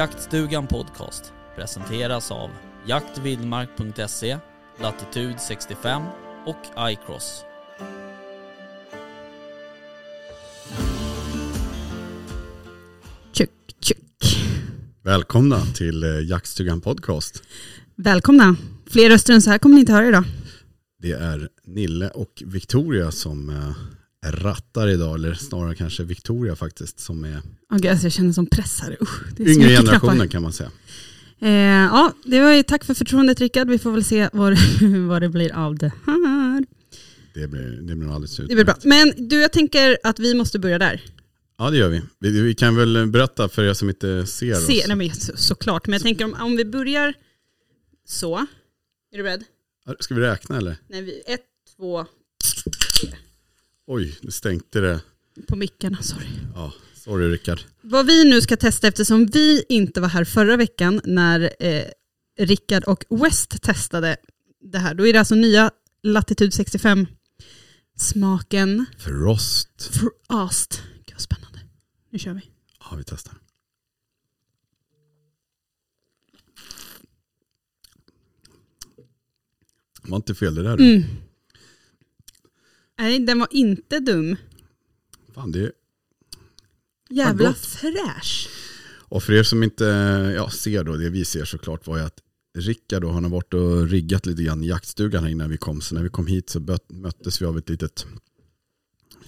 Jaktstugan Podcast presenteras av jaktvildmark.se, Latitude 65 och iCross. Välkomna till eh, Jaktstugan Podcast. Välkomna. Fler röster än så här kommer ni inte höra idag. Det är Nille och Victoria som eh, rattar idag, eller snarare kanske Victoria faktiskt, som är gud, alltså jag känner som press här. Usch, det så yngre generationen knappar. kan man säga. Eh, ja, det var ju tack för förtroendet Rickard. Vi får väl se vad, vad det blir av det här. Det blir, det blir alldeles Det blir bra. Men du, jag tänker att vi måste börja där. Ja det gör vi. vi. Vi kan väl berätta för er som inte ser oss. Se, nej, men så, såklart, men jag tänker om, om vi börjar så. Är du beredd? Ska vi räkna eller? Nej, vi, ett, två, Oj, nu stänkte det. på mickarna, sorry. Ja, sorry Rickard. Vad vi nu ska testa eftersom vi inte var här förra veckan när eh, Rickard och West testade det här. Då är det alltså nya Latitude 65 smaken Frost. Frost. Gud vad spännande. Nu kör vi. Ja, vi testar. Det var inte fel det där. Mm. Nej, den var inte dum. Fan, det är... Jävla gott. fräsch. Och för er som inte ja, ser då, det vi ser såklart var ju att Rickard då, han har varit och riggat lite grann i jaktstugan här innan vi kom. Så när vi kom hit så möttes vi av ett litet,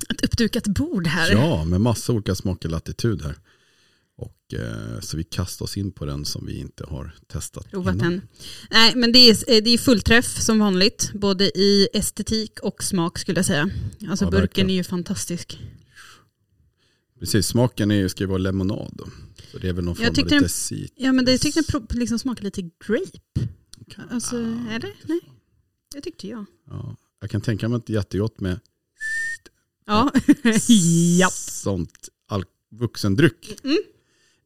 Ett uppdukat bord här. ja med massa olika smaker latitud här. Eh, så vi kastade oss in på den som vi inte har testat Provat innan. den. Nej, men det är, eh, det är fullträff som vanligt. Både i estetik och smak skulle jag säga. Alltså Ja, burken verkligen. är ju fantastisk. Precis, smaken är, ska ju vara lemonad då. Så det är väl någon Jag form av tyckte lite den- cit. Ja men det tyckte jag pro- liksom smakade lite grape. Alltså, är det? Nej. Det tyckte jag. Ja, jag kan tänka mig att det är jättegott med Ja. Sånt vuxendryck Mm.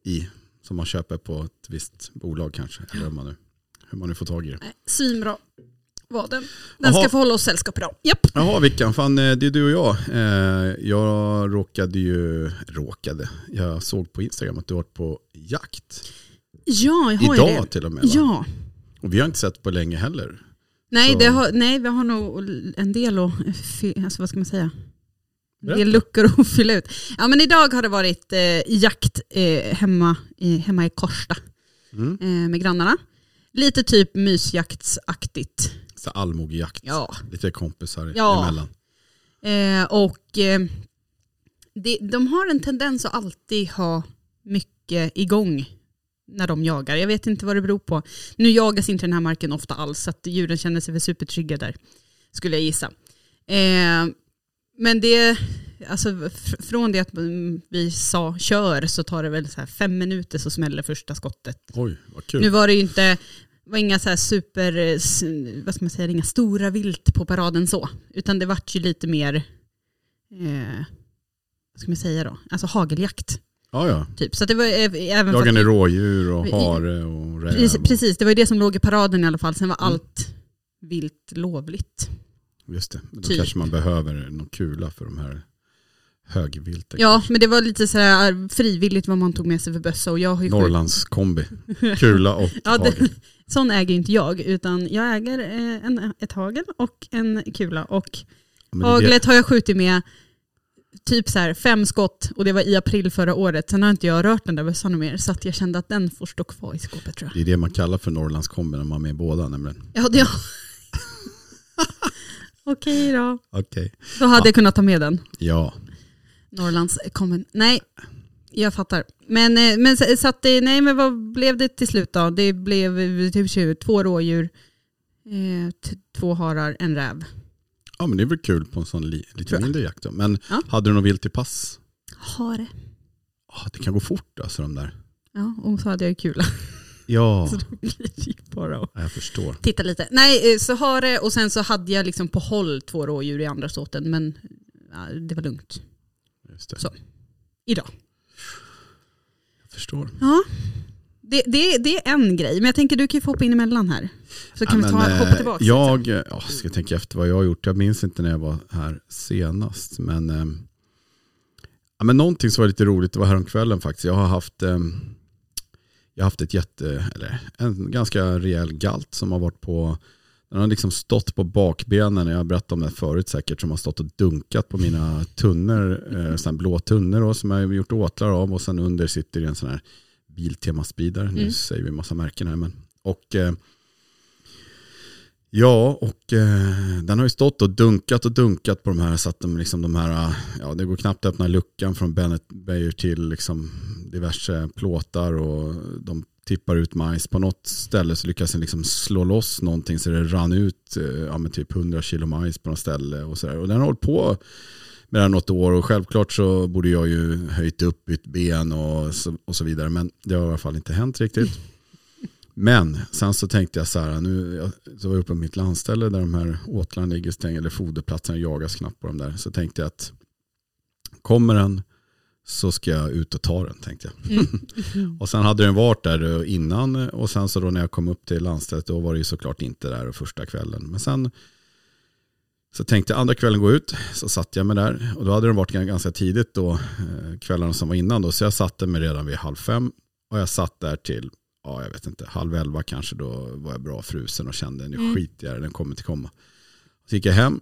I. Som man köper på ett visst bolag kanske. Eller hur man nu, hur man nu får tag i det. Svinbra var den. Den Jaha. ska få hålla oss sällskap idag. Japp. Jaha Vickan, fan eh, det är du och jag. Eh, Jag råkade ju, råkade, jag såg på Instagram att du varit på jakt. Ja, jag har ju Idag det. till och med va? Ja. Och vi har inte sett på länge heller. Nej, har, nej, vi har nog en del att, alltså vad ska man säga? Berätta. del luckor att fylla ut. Ja men idag har det varit eh, jakt eh, hemma, i, hemma i Korsta Mm. eh, med grannarna. Lite typ mysjaktsaktigt. Så allmogejakt. Ja. Lite kompisar Ja. emellan. Eh, och eh, det, de har en tendens att alltid ha mycket igång när de jagar. Jag vet inte vad det beror på. Nu jagas inte den här marken ofta alls så att djuren känner sig väl supertrygga där. Skulle jag gissa. Men det, alltså fr- från det att vi sa kör så tar det väl så fem minuter så smäller första skottet. Oj, vad kul. Nu var det ju inte, var inga så här super, vad ska man säga, inga stora vilt på paraden så. Utan det vart ju lite mer, eh, vad ska man säga då, alltså hageljakt. Ja, ja. Typ. Så det var eh, även ni rådjur och hare och räv? precis, precis, det var ju det som låg i paraden i alla fall. Sen var Mm. allt vilt lovligt. Just det, då Typ. kanske man behöver någon kula för de här högvilten. Ja, men det var lite så här frivilligt vad man tog med sig för bössa. Och jag har ju skjut- Norrlands kombi. Kula och Ja, hagel. det, sån äger inte jag, utan jag äger eh, en, ett hagel och en kula. Och det- Haglet har jag skjutit med typ så här fem skott och det var i april förra året. Sen har inte jag rört den där bössan mer så att jag kände att den får stå kvar i skåpet tror jag. Det är det man kallar för Norrlands kombi när man är med båda nämligen. Ja, det Okej då. Okej. Då hade Ja. jag kunnat ta med den. Ja, Norrlands kommun. Nej, jag fattar. Men, eh, men så, så att det, nej men vad blev det till slut då? Det blev eh, typ 20, två rådjur, eh, t- två harar, en räv. ja men det är väl kul på en sån li, lite mindre jakt då. Men Ja. hade du något vilt i pass? Hare. ah, det kan gå fort alltså de där. Ja, och så hade jag ju kul. Ja, Så då det ju bara att ja, jag förstår. titta lite. Nej, eh, så har det och sen så hade jag liksom på håll två rådjur i andra såten men ja, det var lugnt Just det. Så. idag. Jag förstår. Ja, det, det, det är en grej. Men jag tänker du kan ju få hoppa in emellan här. Så kan Ja, vi ta, men, hoppa eh, tillbaka. Jag ja, ska tänka efter vad jag har gjort. Jag minns inte när jag var här senast. Men, eh, ja, men någonting som var lite roligt var häromkvällen faktiskt. Jag har haft, eh, jag har haft ett jätte, eller en ganska rejäl galt som har varit på den har liksom stått på bakbenen, jag har berättat om det förut säkert, som har stått och dunkat på mina tunnor, eh, sån blå tunnor då, som jag har gjort åtlar av och sen under sitter det en sån här Biltema speeder. Nu Mm. säger vi massa märken här. Men, och, eh, ja, och eh, den har ju stått och dunkat och dunkat på de här så att de, liksom, de här, eh, ja det går knappt att öppna luckan från Bennett Beijer till liksom, diverse plåtar och de tippar ut majs. På något ställe så lyckas den liksom slå loss någonting så det rann ut eh, ja, typ 100 kilo majs på något ställe. Och, så där. och den har hållit på med det här något år och självklart så borde jag ju höjt upp, bytt ben och så, och så vidare. Men det har i alla fall inte hänt riktigt. Men sen så tänkte jag så här, nu så var jag uppe på mitt landställe där de här åtlarna ligger stängda, eller foderplatserna jagas knappt på dem där. Så tänkte jag att kommer den så ska jag ut och ta den tänkte jag. och sen hade den varit där innan och sen så då när jag kom upp till landstället då var det ju såklart inte där första kvällen. Men sen så tänkte jag andra kvällen gå ut, så satt jag mig där och då hade den varit ganska tidigt då, eh, kvällarna som var innan då, så jag satte mig redan vid halv fem och jag satt där till, ja jag vet inte, halv elva kanske då var jag bra frusen och kände nu Mm. skiter jag den kommer till komma. Så gick jag hem,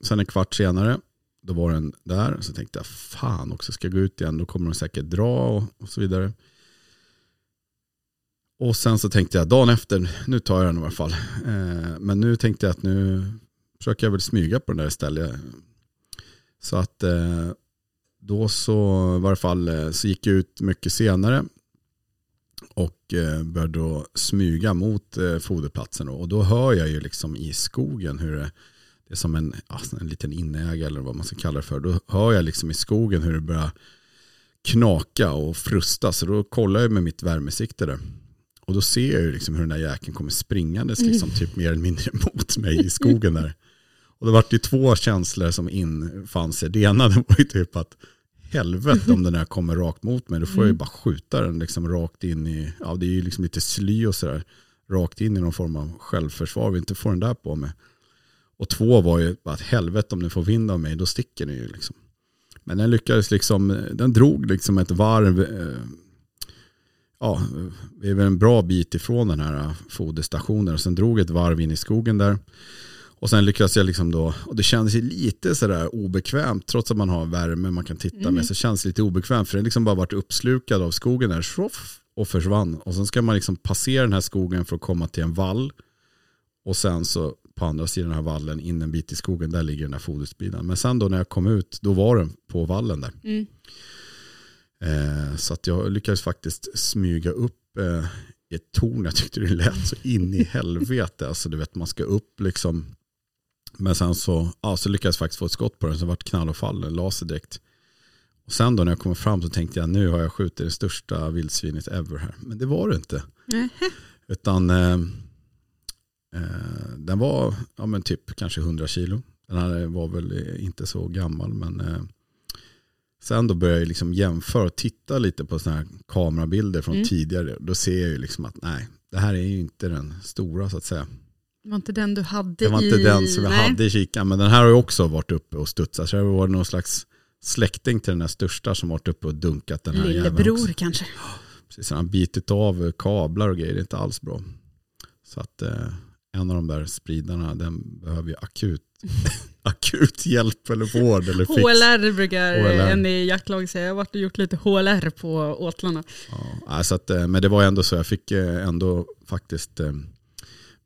sen en kvart senare, då var den där, så tänkte jag fan också, ska jag gå ut igen, då kommer den säkert dra och, och så vidare. Och sen så tänkte jag dagen efter, nu tar jag den i alla fall. Eh, men nu tänkte jag att nu försöker jag väl smyga på den där istället. Så att eh, då så, i varje fall, eh, så gick jag ut mycket senare och eh, började då smyga mot eh, foderplatsen. Och då hör jag ju liksom i skogen hur det, det är som en, alltså en liten inäga eller vad man ska kalla det för. Då hör jag liksom i skogen hur det börjar knaka och frusta. Så då kollar jag med mitt värmesikte där. Och då ser jag ju liksom hur den där jäkeln kommer springandes liksom typ mer eller mindre mot mig i skogen där. Och det var ju två känslor som infann sig. Det ena det var ju typ att helvete om den här kommer rakt mot mig. Då får jag ju bara skjuta den liksom rakt in i, ja det är ju liksom lite sly och sådär. Rakt in i någon form av självförsvar. Vi inte får den där på mig. Och två var ju bara att helvete om den får vind av mig, då sticker den ju liksom. Men den lyckades liksom, den drog liksom ett varv. Eh, ja, vi är väl en bra bit ifrån den här foderstationen. Och sen drog ett varv in i skogen där. Och sen lyckades jag liksom då, och det kändes lite sådär obekvämt, trots att man har värme man kan titta Mm. med, så känns det lite obekvämt för den liksom bara varit uppslukad av skogen där, och försvann. Och sen ska man liksom passera den här skogen för att komma till en vall. Och sen så på andra sidan den här vallen, in en bit i skogen, där ligger den här foderspridan. Men sen då när jag kom ut, då var den på vallen där. Mm. Eh, så att jag lyckades faktiskt smyga upp eh, ett torn. Jag tyckte det lät så in i helvete. Alltså du vet man ska upp liksom. Men sen så, ja, så lyckades jag faktiskt få ett skott på den. Så det vart knall och fall, en laser direkt. Och sen då när jag kom fram så tänkte jag nu har jag skjutit det största vildsvinet ever här. Men det var det inte. Nähä. Utan eh, eh, den var ja, men typ kanske 100 kilo. Den här var väl eh, inte så gammal men eh, sen då började jag liksom jämföra och titta lite på sådana här kamerabilder från Mm. tidigare. Då ser jag ju liksom att nej, det här är ju inte den stora så att säga. Det var inte den du hade Det var i... inte den som jag Nej. hade i kikan men den här har ju också varit uppe och studsat. Så det var någon slags släkting till den här största som varit uppe och dunkat den här. Lillebror kanske. Precis, han har bitit av kablar och grejer, det är inte alls bra. Så att eh, en av de där spridarna, den behöver ju akut, akut hjälp eller vård eller fix. HLR brukar HLR. en i jaktlag säga. Jag har varit och gjort lite HLR på åtlarna. Ja, så att, eh, men det var ändå så, jag fick eh, ändå faktiskt eh,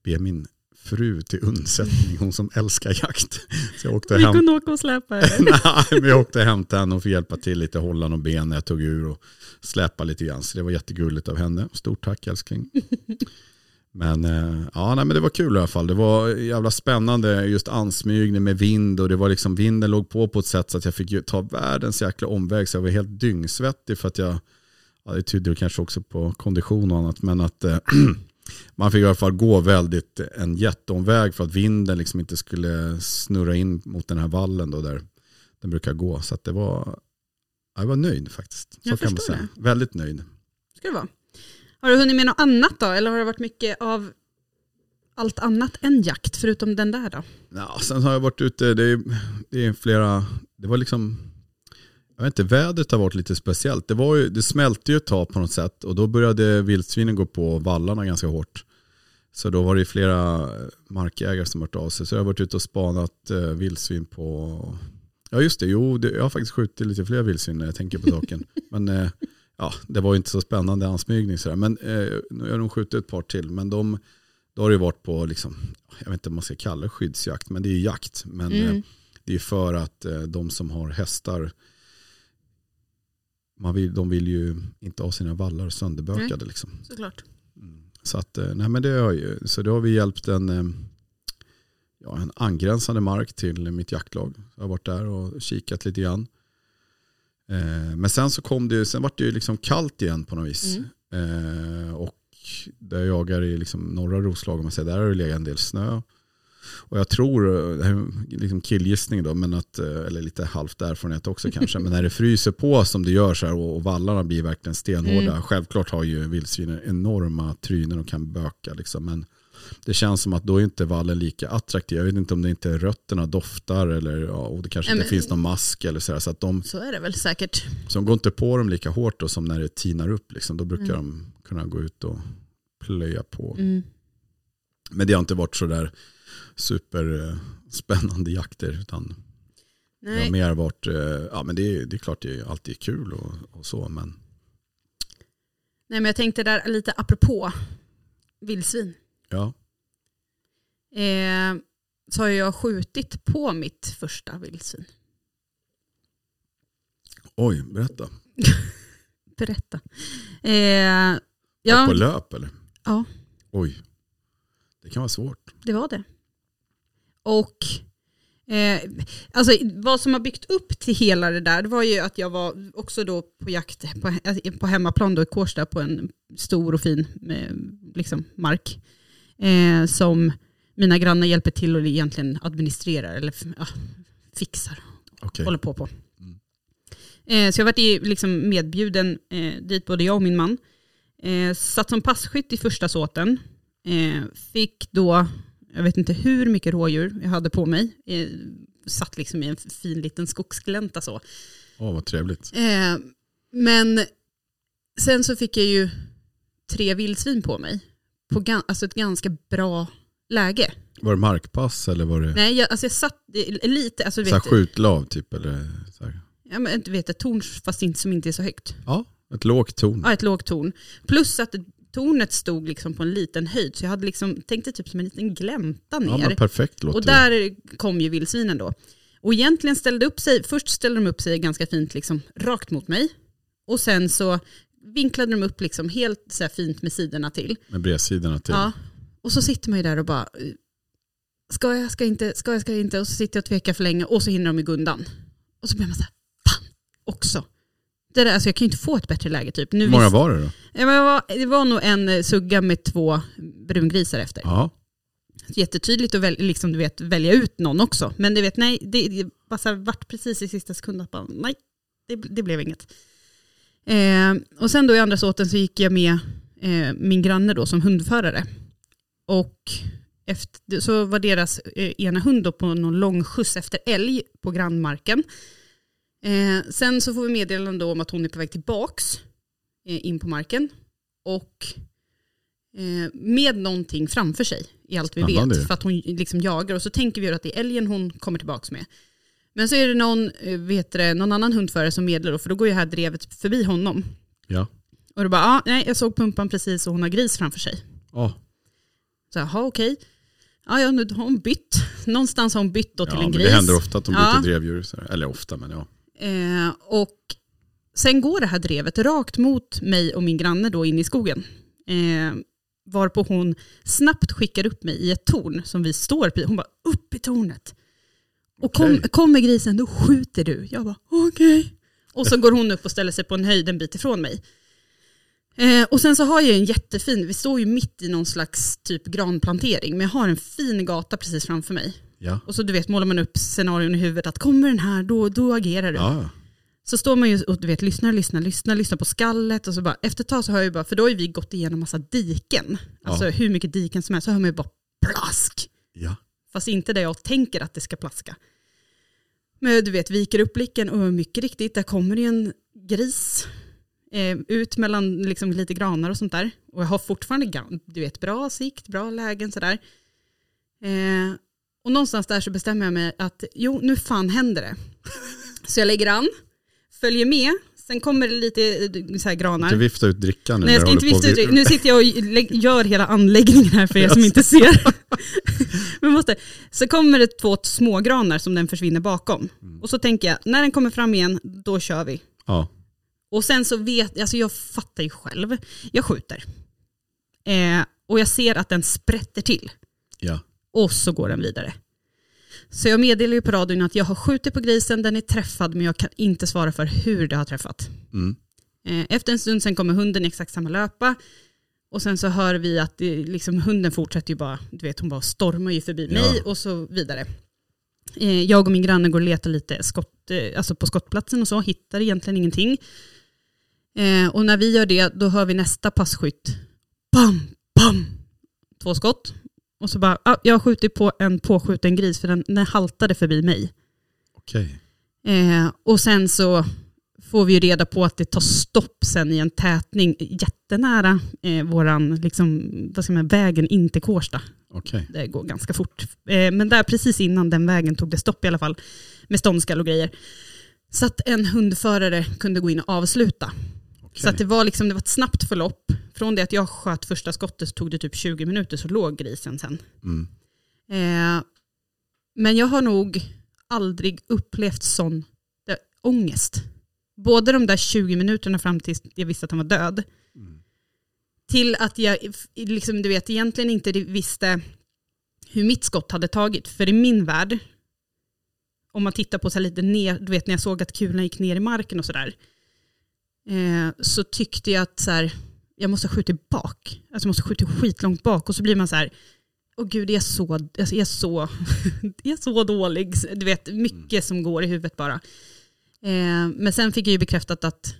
be min fru till undsättning, hon som älskar jakt. Så jag åkte Vi hem. kunde åka och släpa. Nej, men jag åkte hem till henne och fick hjälpa till lite, hålla någon ben när jag tog ur och släpa lite grann. Så det var jättegulligt av henne. Stort tack älskling. Men, eh, ja, nej, men det var kul i alla fall. Det var jävla spännande just ansmygning med vind och det var liksom vinden låg på på ett sätt så att jag fick ta världens jäkla omväg så jag var helt dyngsvettig för att jag, ja, det tyder kanske också på kondition och annat, men att eh, man fick i alla fall gå väldigt en jätteomväg för att vinden liksom inte skulle snurra in mot den här vallen då där den brukar gå. Så det var, jag var nöjd faktiskt. Så Jag kan man säga. Väldigt nöjd. Ska det vara. Har du hunnit med något annat då? Eller har det varit mycket av allt annat än jakt förutom den där då? Ja, sen har jag varit ute, det är, det är flera, det var liksom, jag vet inte, vädret har varit lite speciellt. Det, var ju, det smälte ju ett tag på något sätt och då började vildsvinen gå på vallarna ganska hårt. Så då var det flera markägare som hört av sig. Så jag har varit ute och spanat eh, vildsvin på, ja just det, jo det, jag har faktiskt skjutit lite fler vildsvin när jag tänker på saken. Men eh, ja, det var ju inte så spännande ansmygning sådär. Men eh, nu har de skjutit ett par till. Men de, då har det varit på, liksom, jag vet inte om man ska kalla det skyddsjakt, men det är ju jakt. Men Mm. eh, det är för att eh, de som har hästar, man vill, de vill ju inte ha sina vallar sönderbökade. Liksom. Såklart. Så, att, eh, nej, men det har ju, så då har vi hjälpt en, eh, ja, en angränsande mark till mitt jaktlag. Jag har varit där och kikat lite grann. Eh, Men sen så kom det, sen var det ju liksom kallt igen på något vis. Eh, Och där jag jagar i liksom norra Roslagen, om man säger, där har det legat en del snö. Och jag tror, det här är liksom killgissning då, men att, eh, eller lite halvt erfarenhet också kanske, men när det fryser på som det gör så här och och vallarna blir verkligen stenhårda. Mm. Självklart har ju vildsvinen enorma trynen och kan böka. Liksom, men det känns som att då är inte vallen lika attraktiv. Jag vet inte om det inte är rötterna doftar eller ja, och det kanske inte men- finns någon mask eller så här. Så att de, Så är det väl säkert. så de går inte på dem lika hårt då, som när det tinar upp. Liksom. Då brukar Mm. de kunna gå ut och plöja på. Mm. Men det har inte varit så där superspännande jakter. Utan det har Nej. mer varit, eh, ja men det är, det är klart det är alltid kul och, och så. Men Nej men jag tänkte där lite apropå vildsvin. ja, Eh, så har jag skjutit på mitt första vildsvin. oj berätta. Berätta. Eh, ja, på löp eller? Ja. Oj, det kan vara svårt. det var det. Och eh, alltså, vad som har byggt upp till hela det där det var ju att jag var också då på jakt på, på hemmaplan då i Kårsta på en stor och fin eh, liksom, mark. Eh, som mina grannar hjälper till och egentligen administrerar eller ja, fixar Okej. håller på på. Mm. Eh, så jag varit i- liksom medbjuden eh, dit, både jag och min man. Eh, satt som passkytt i första såten. Eh, fick då, jag vet inte hur mycket rådjur jag hade på mig. Eh, satt liksom i en fin liten skogsglänta så. Åh vad trevligt. Eh, men sen så fick jag ju tre vildsvin på mig. På gan- alltså ett ganska bra läge. Var det markpass eller var det Nej, jag, alltså jag satt lite, alltså så vet, skjutlav typ? Eller så här. ja, men, du vet ett torn fast inte, som inte är så högt. Ja, ett lågt torn. Ja, ett lågt torn. Plus att tornet stod liksom på en liten höjd, så jag hade liksom, tänkte typ som en liten glänta ner. Ja, men perfekt låter och där kom ju vildsvinen då. Och egentligen ställde upp sig, först ställde de upp sig ganska fint liksom, rakt mot mig. Och sen så vinklade de upp liksom helt så fint med sidorna till. det, med bredsidorna till. Ja. Och så sitter man ju där och bara, ska jag, ska jag inte, ska jag, ska jag inte? Och så sitter jag och tvekar för länge och så hinner de i gundan. Och så blir man så här, fan också. Där, alltså jag kan ju inte få ett bättre läge typ. Nu Hur många visst- var det då? Ja, men det, var, det var nog en eh, sugga med två brungrisar efter. Ja, Jättetydligt att väl, liksom, du vet, välja ut någon också. Men du vet, nej, det, det bara så här, vart precis i sista sekund att bara, nej, det, det blev inget. Eh, och sen då i andra såten så gick jag med eh, min granne då som hundförare. Och efter, så var deras eh, ena hund då på någon lång skjuts efter älg på grannmarken. Eh, sen så får vi meddelande om att hon är på väg tillbaks eh, in på marken. Och eh, med någonting framför sig i allt vi ju. vet. För att hon liksom jagar och så tänker vi att det är älgen hon kommer tillbaks med. Men så är det någon, eh, vet det, någon annan hundförare som meddelar, då, för då går ju här drevet förbi honom. ja. Och då bara, ah, nej jag såg pumpan precis och hon har gris framför sig. ja. Så jaha okej. Ja, ja, nu har hon bytt. Någonstans har hon bytt då till ja en men gris. det händer ofta att de byter Ja. drevdjur. Eller ofta, men ja. Eh, och sen går det här drevet rakt mot mig och min granne då in i skogen. Eh, Varpå hon snabbt skickar upp mig i ett torn som vi står på. Hon bara upp i tornet. Och kom, kommer grisen då skjuter du. Jag bara okej. Och så går hon upp och ställer sig på en höjd en bit ifrån mig. Eh, och sen så har jag en jättefin, vi står ju mitt i någon slags typ granplantering, men jag har en fin gata precis framför mig. Ja. Och så du vet målar man upp scenarion i huvudet att kommer den här då, då agerar du. Ja. Så står man ju och du vet, lyssnar, lyssnar, lyssnar, lyssnar på skallet och så bara efter ett tag så hör jag bara, för då har ju vi gått igenom massa diken. Alltså Ja. hur mycket diken som helst, så hör man ju bara plask. Ja. Fast inte där jag tänker att det ska plaska. Men du vet, viker upp blicken och mycket riktigt, där kommer det ju en gris eh, ut mellan liksom, lite granar och sånt där. Och jag har fortfarande du vet, bra sikt, bra lägen sådär. Eh, och någonstans där så bestämmer jag mig att jo, nu fan händer det. Så jag lägger an, följer med, sen kommer det lite eh, så här granar. Du viftar ut drickan nu. Nej jag ska inte vifta ut Nu sitter jag och gör hela anläggningen här för er som inte ser. Men måste. Så kommer det två smågranar som den försvinner bakom. Mm. Och så tänker jag, när den kommer fram igen, då kör vi. Ja. Och sen så vet, alltså jag fattar ju själv, jag skjuter. Eh, och jag ser att den sprätter till. Ja. Och så går den vidare. Så jag meddelar ju på radion att jag har skjutit på grisen, den är träffad men jag kan inte svara för hur det har träffat. Mm. Eh, Efter en stund sen kommer hunden i exakt samma löpa. Och sen så hör vi att det, liksom, hunden fortsätter ju bara, du vet hon bara stormar ju förbi Ja. mig och så vidare. Eh, Jag och min granne går och letar lite skott, eh, alltså på skottplatsen och så, hittar egentligen ingenting. Och när vi gör det, då hör vi nästa passkytt. Bam, bam! Två skott. Och så bara, ah, jag har skjutit på en påskjuten gris för den, den haltade förbi mig. Okej. Eh, och sen så får vi ju reda på att det tar stopp sen i en tätning jättenära eh, våran, liksom, vad ska man, vägen in till Kårsta. Okej. Det går ganska fort. Eh, men där precis innan den vägen tog det stopp i alla fall, med ståndskall och grejer. Så att en hundförare kunde gå in och avsluta. Okej. Så att det, var liksom, det var ett snabbt förlopp. Från det att jag sköt första skottet så tog det typ 20 minuter så låg grisen sen. Mm. Eh, men jag har nog aldrig upplevt sån eh, ångest. Både de där 20 minuterna fram tills jag visste att han var död, Mm. till att jag liksom, du vet, egentligen inte visste hur mitt skott hade tagit. För i min värld, om man tittar på så lite ner, du vet när jag såg att kulan gick ner i marken och sådär, eh, så tyckte jag att så här, jag måste ha skjutit bak. Alltså jag måste ha skjutit skitlångt bak och så blir man så här, åh gud jag är så, alltså, är så, är så dålig. Du vet, mycket som går i huvudet bara. Eh, men sen fick jag ju bekräftat att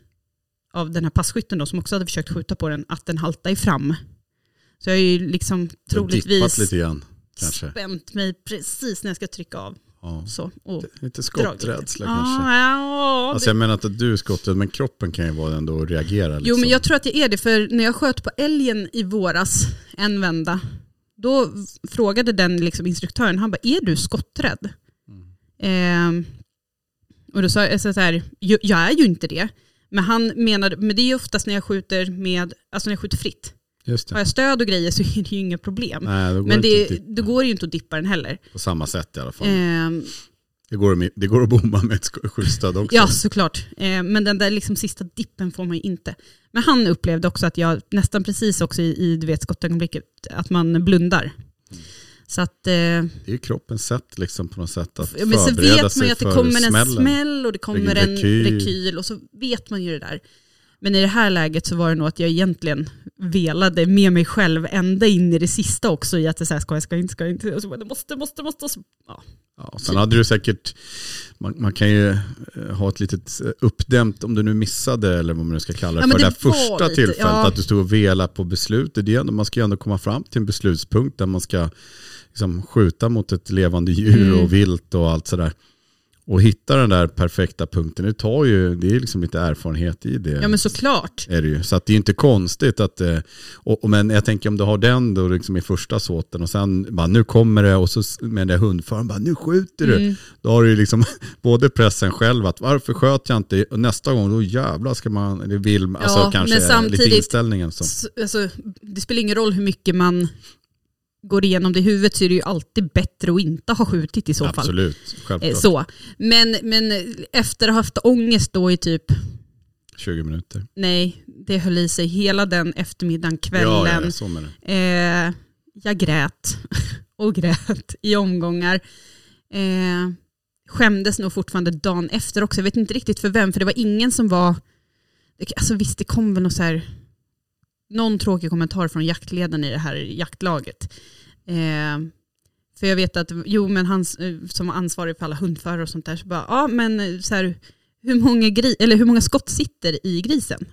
av den här passkytten då, som också hade försökt skjuta på den, att den haltade fram. Så jag har ju liksom troligtvis lite grann kanske. spänt mig precis när jag ska trycka av. Ja. Så, och Lite skotträdsla lite. kanske. Ja, Alltså jag menar inte att du är skotträdd, men kroppen kan ju vara ändå och reagera. Liksom. Jo men jag tror att jag är det, för när jag sköt på älgen i våras, en vända, då frågade den liksom instruktören, han bara, är du skotträdd? Ehm, och då sa jag så här, "Jo, jag är ju inte det. Men han menade, men det är ju oftast när jag skjuter med, alltså när jag skjuter fritt. Har jag stöd och grejer så är det ju inga problem. Nej, då men det, det, går ju inte att dippa den heller. på samma sätt i alla fall. Ehm, Det, går, det går att bomma med ett sk- skjutstöd också. Ja, såklart. Eh, men den där liksom sista dippen får man ju inte. Men han upplevde också att jag nästan precis också i, i du vet, skottögonblicket, att man blundar. Så att, eh, Det är ju kroppens sätt liksom på något sätt att ja, men så förbereda vet man sig ju att det för kommer en smällen. smäll och det kommer Rekyl. en rekyl och så vet man ju det där. Men i det här läget så var det nog att jag egentligen velade med mig själv ända in i det sista också i att det så här, ska jag, ska jag inte, ska jag inte, och så bara, det måste, måste, måste. Så, ja. Ja, sen hade du säkert, man, man kan ju eh, ha ett litet eh, uppdämt, om du nu missade eller vad man nu ska kalla det, Ja, för det, det där första lite, tillfället, ja. att du stod och velade på beslut. Det är det, man ska ju ändå komma fram till en beslutspunkt där man ska liksom, skjuta mot ett levande djur Mm. och vilt och allt sådär. Och hitta den där perfekta punkten, det tar ju, det är liksom lite erfarenhet i det. ja men såklart. är det ju. Så att det är inte konstigt att, eh, och, och, men jag tänker om du har den då liksom i första såten och sen bara nu kommer det och så med den där hundföraren bara nu skjuter du. Mm. Då har du ju liksom både pressen själv att varför sköt jag inte och nästa gång då jävlar ska man, eller vill alltså Ja, kanske men samtidigt- lite inställningen så. Alltså, det spelar ingen roll hur mycket man går igenom det i huvudet så är det ju alltid bättre att inte ha skjutit i så fall. Absolut, Eh, självklart. Så. Men, men efter att ha haft ångest då i typ 20 minuter. Nej, det höll i sig hela den eftermiddagen, Ja, kvällen. ja, det. Eh, jag grät och grät i omgångar. Eh, skämdes nog fortfarande dagen efter också. Jag vet inte riktigt för vem, för det var ingen som var... Alltså visst, det kom väl någon, så här, någon tråkig kommentar från jaktledaren i det här jaktlaget. Eh, för jag vet att, jo men han eh, som var ansvarig för alla hundförare och sånt där, så bara, ja men eh, så här, hur, många gri- eller hur många skott sitter i grisen?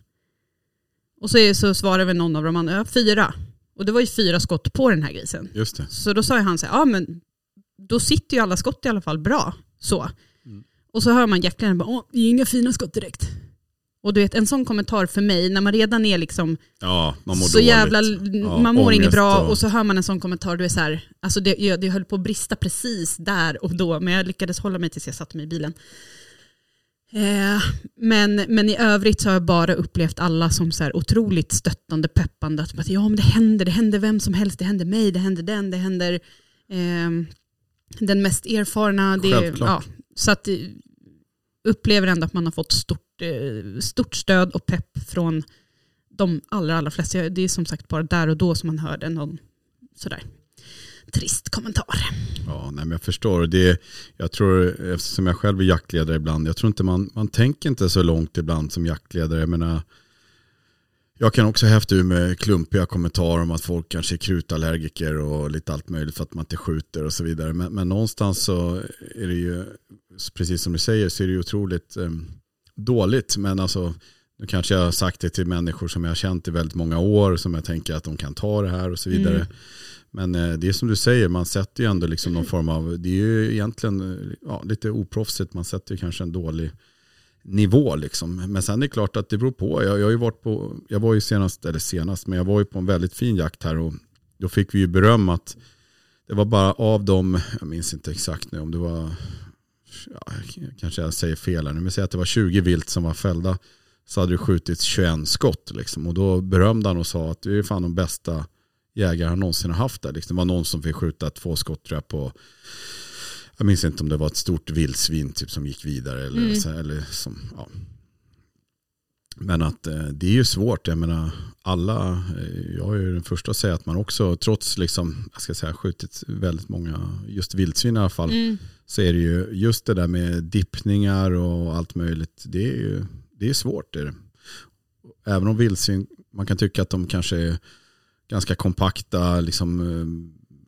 Och så, är, så svarar väl någon av dem, ja, fyra. Och det var ju fyra skott på den här grisen. Just det. Så då sa han så här, ja men då sitter ju alla skott i alla fall bra. Så. Mm. Och så hör man jäklarna bara, det är inga fina skott direkt. Och du vet en sån kommentar för mig, när man redan är liksom Ja, man mår så dåligt. jävla, Ja, man mår inget bra och... och- så hör man en sån kommentar, du är så här, alltså det, jag- det höll på att brista precis där och då, men jag lyckades hålla mig tills jag satte mig i bilen. Eh, men, men i övrigt så har jag bara upplevt alla som så här otroligt stöttande, peppande. Att bara, ja men det händer, det händer vem som helst, det händer mig, det händer den, det händer ehm, den mest erfarna. Det, Självklart. ja, så att eh, upplever ändå att man har fått stort, eh, stort stöd och pepp från de allra, allra flesta. Det är som sagt bara där och då som man hörde någon sådär trist kommentar. Ja, nej, men jag förstår. Det, jag tror, eftersom jag själv är jaktledare ibland, jag tror inte man, man tänker inte så långt ibland som jaktledare. Jag menar, jag kan också häfta ur med klumpiga kommentarer om att folk kanske är krutallergiker och lite allt möjligt för att man inte skjuter och så vidare. Men, men någonstans så är det ju, precis som du säger, så är det ju otroligt eh, dåligt. Men alltså, nu kanske jag har sagt det till människor som jag har känt i väldigt många år, som jag tänker att de kan ta det här och så vidare. Mm. Men eh, det är som du säger, man sätter ju ändå liksom någon form av, det är ju egentligen eh, ja, lite oproffsigt, man sätter ju kanske en dålig nivå liksom. Men sen är det klart att det beror på. Jag, jag, har ju varit på, jag var ju senast, eller senast, men jag var ju på en väldigt fin jakt här och då fick vi ju beröm att det var bara av dem, jag minns inte exakt nu om det var, ja, kanske jag säger fel här nu, men säg att det var 20 vilt som var fällda så hade det skjutits 21 skott liksom. Och då berömde han och sa att det är fan de bästa jägare han någonsin har haft där. Liksom. Det var någon som fick skjuta två skott tror jag, på, jag minns inte om det var ett stort vildsvin typ, som gick vidare. Eller, Mm. så, eller som, ja. Men att eh, det är ju svårt, jag menar alla, eh, jag är ju den första att säga att man också, trots liksom, jag ska säga skjutit väldigt många, just vildsvin i alla fall, Mm. så är det ju just det där med dippningar och allt möjligt. Det är ju det är svårt. Det är det. Även om vildsvin, man kan tycka att de kanske är ganska kompakta, liksom eh,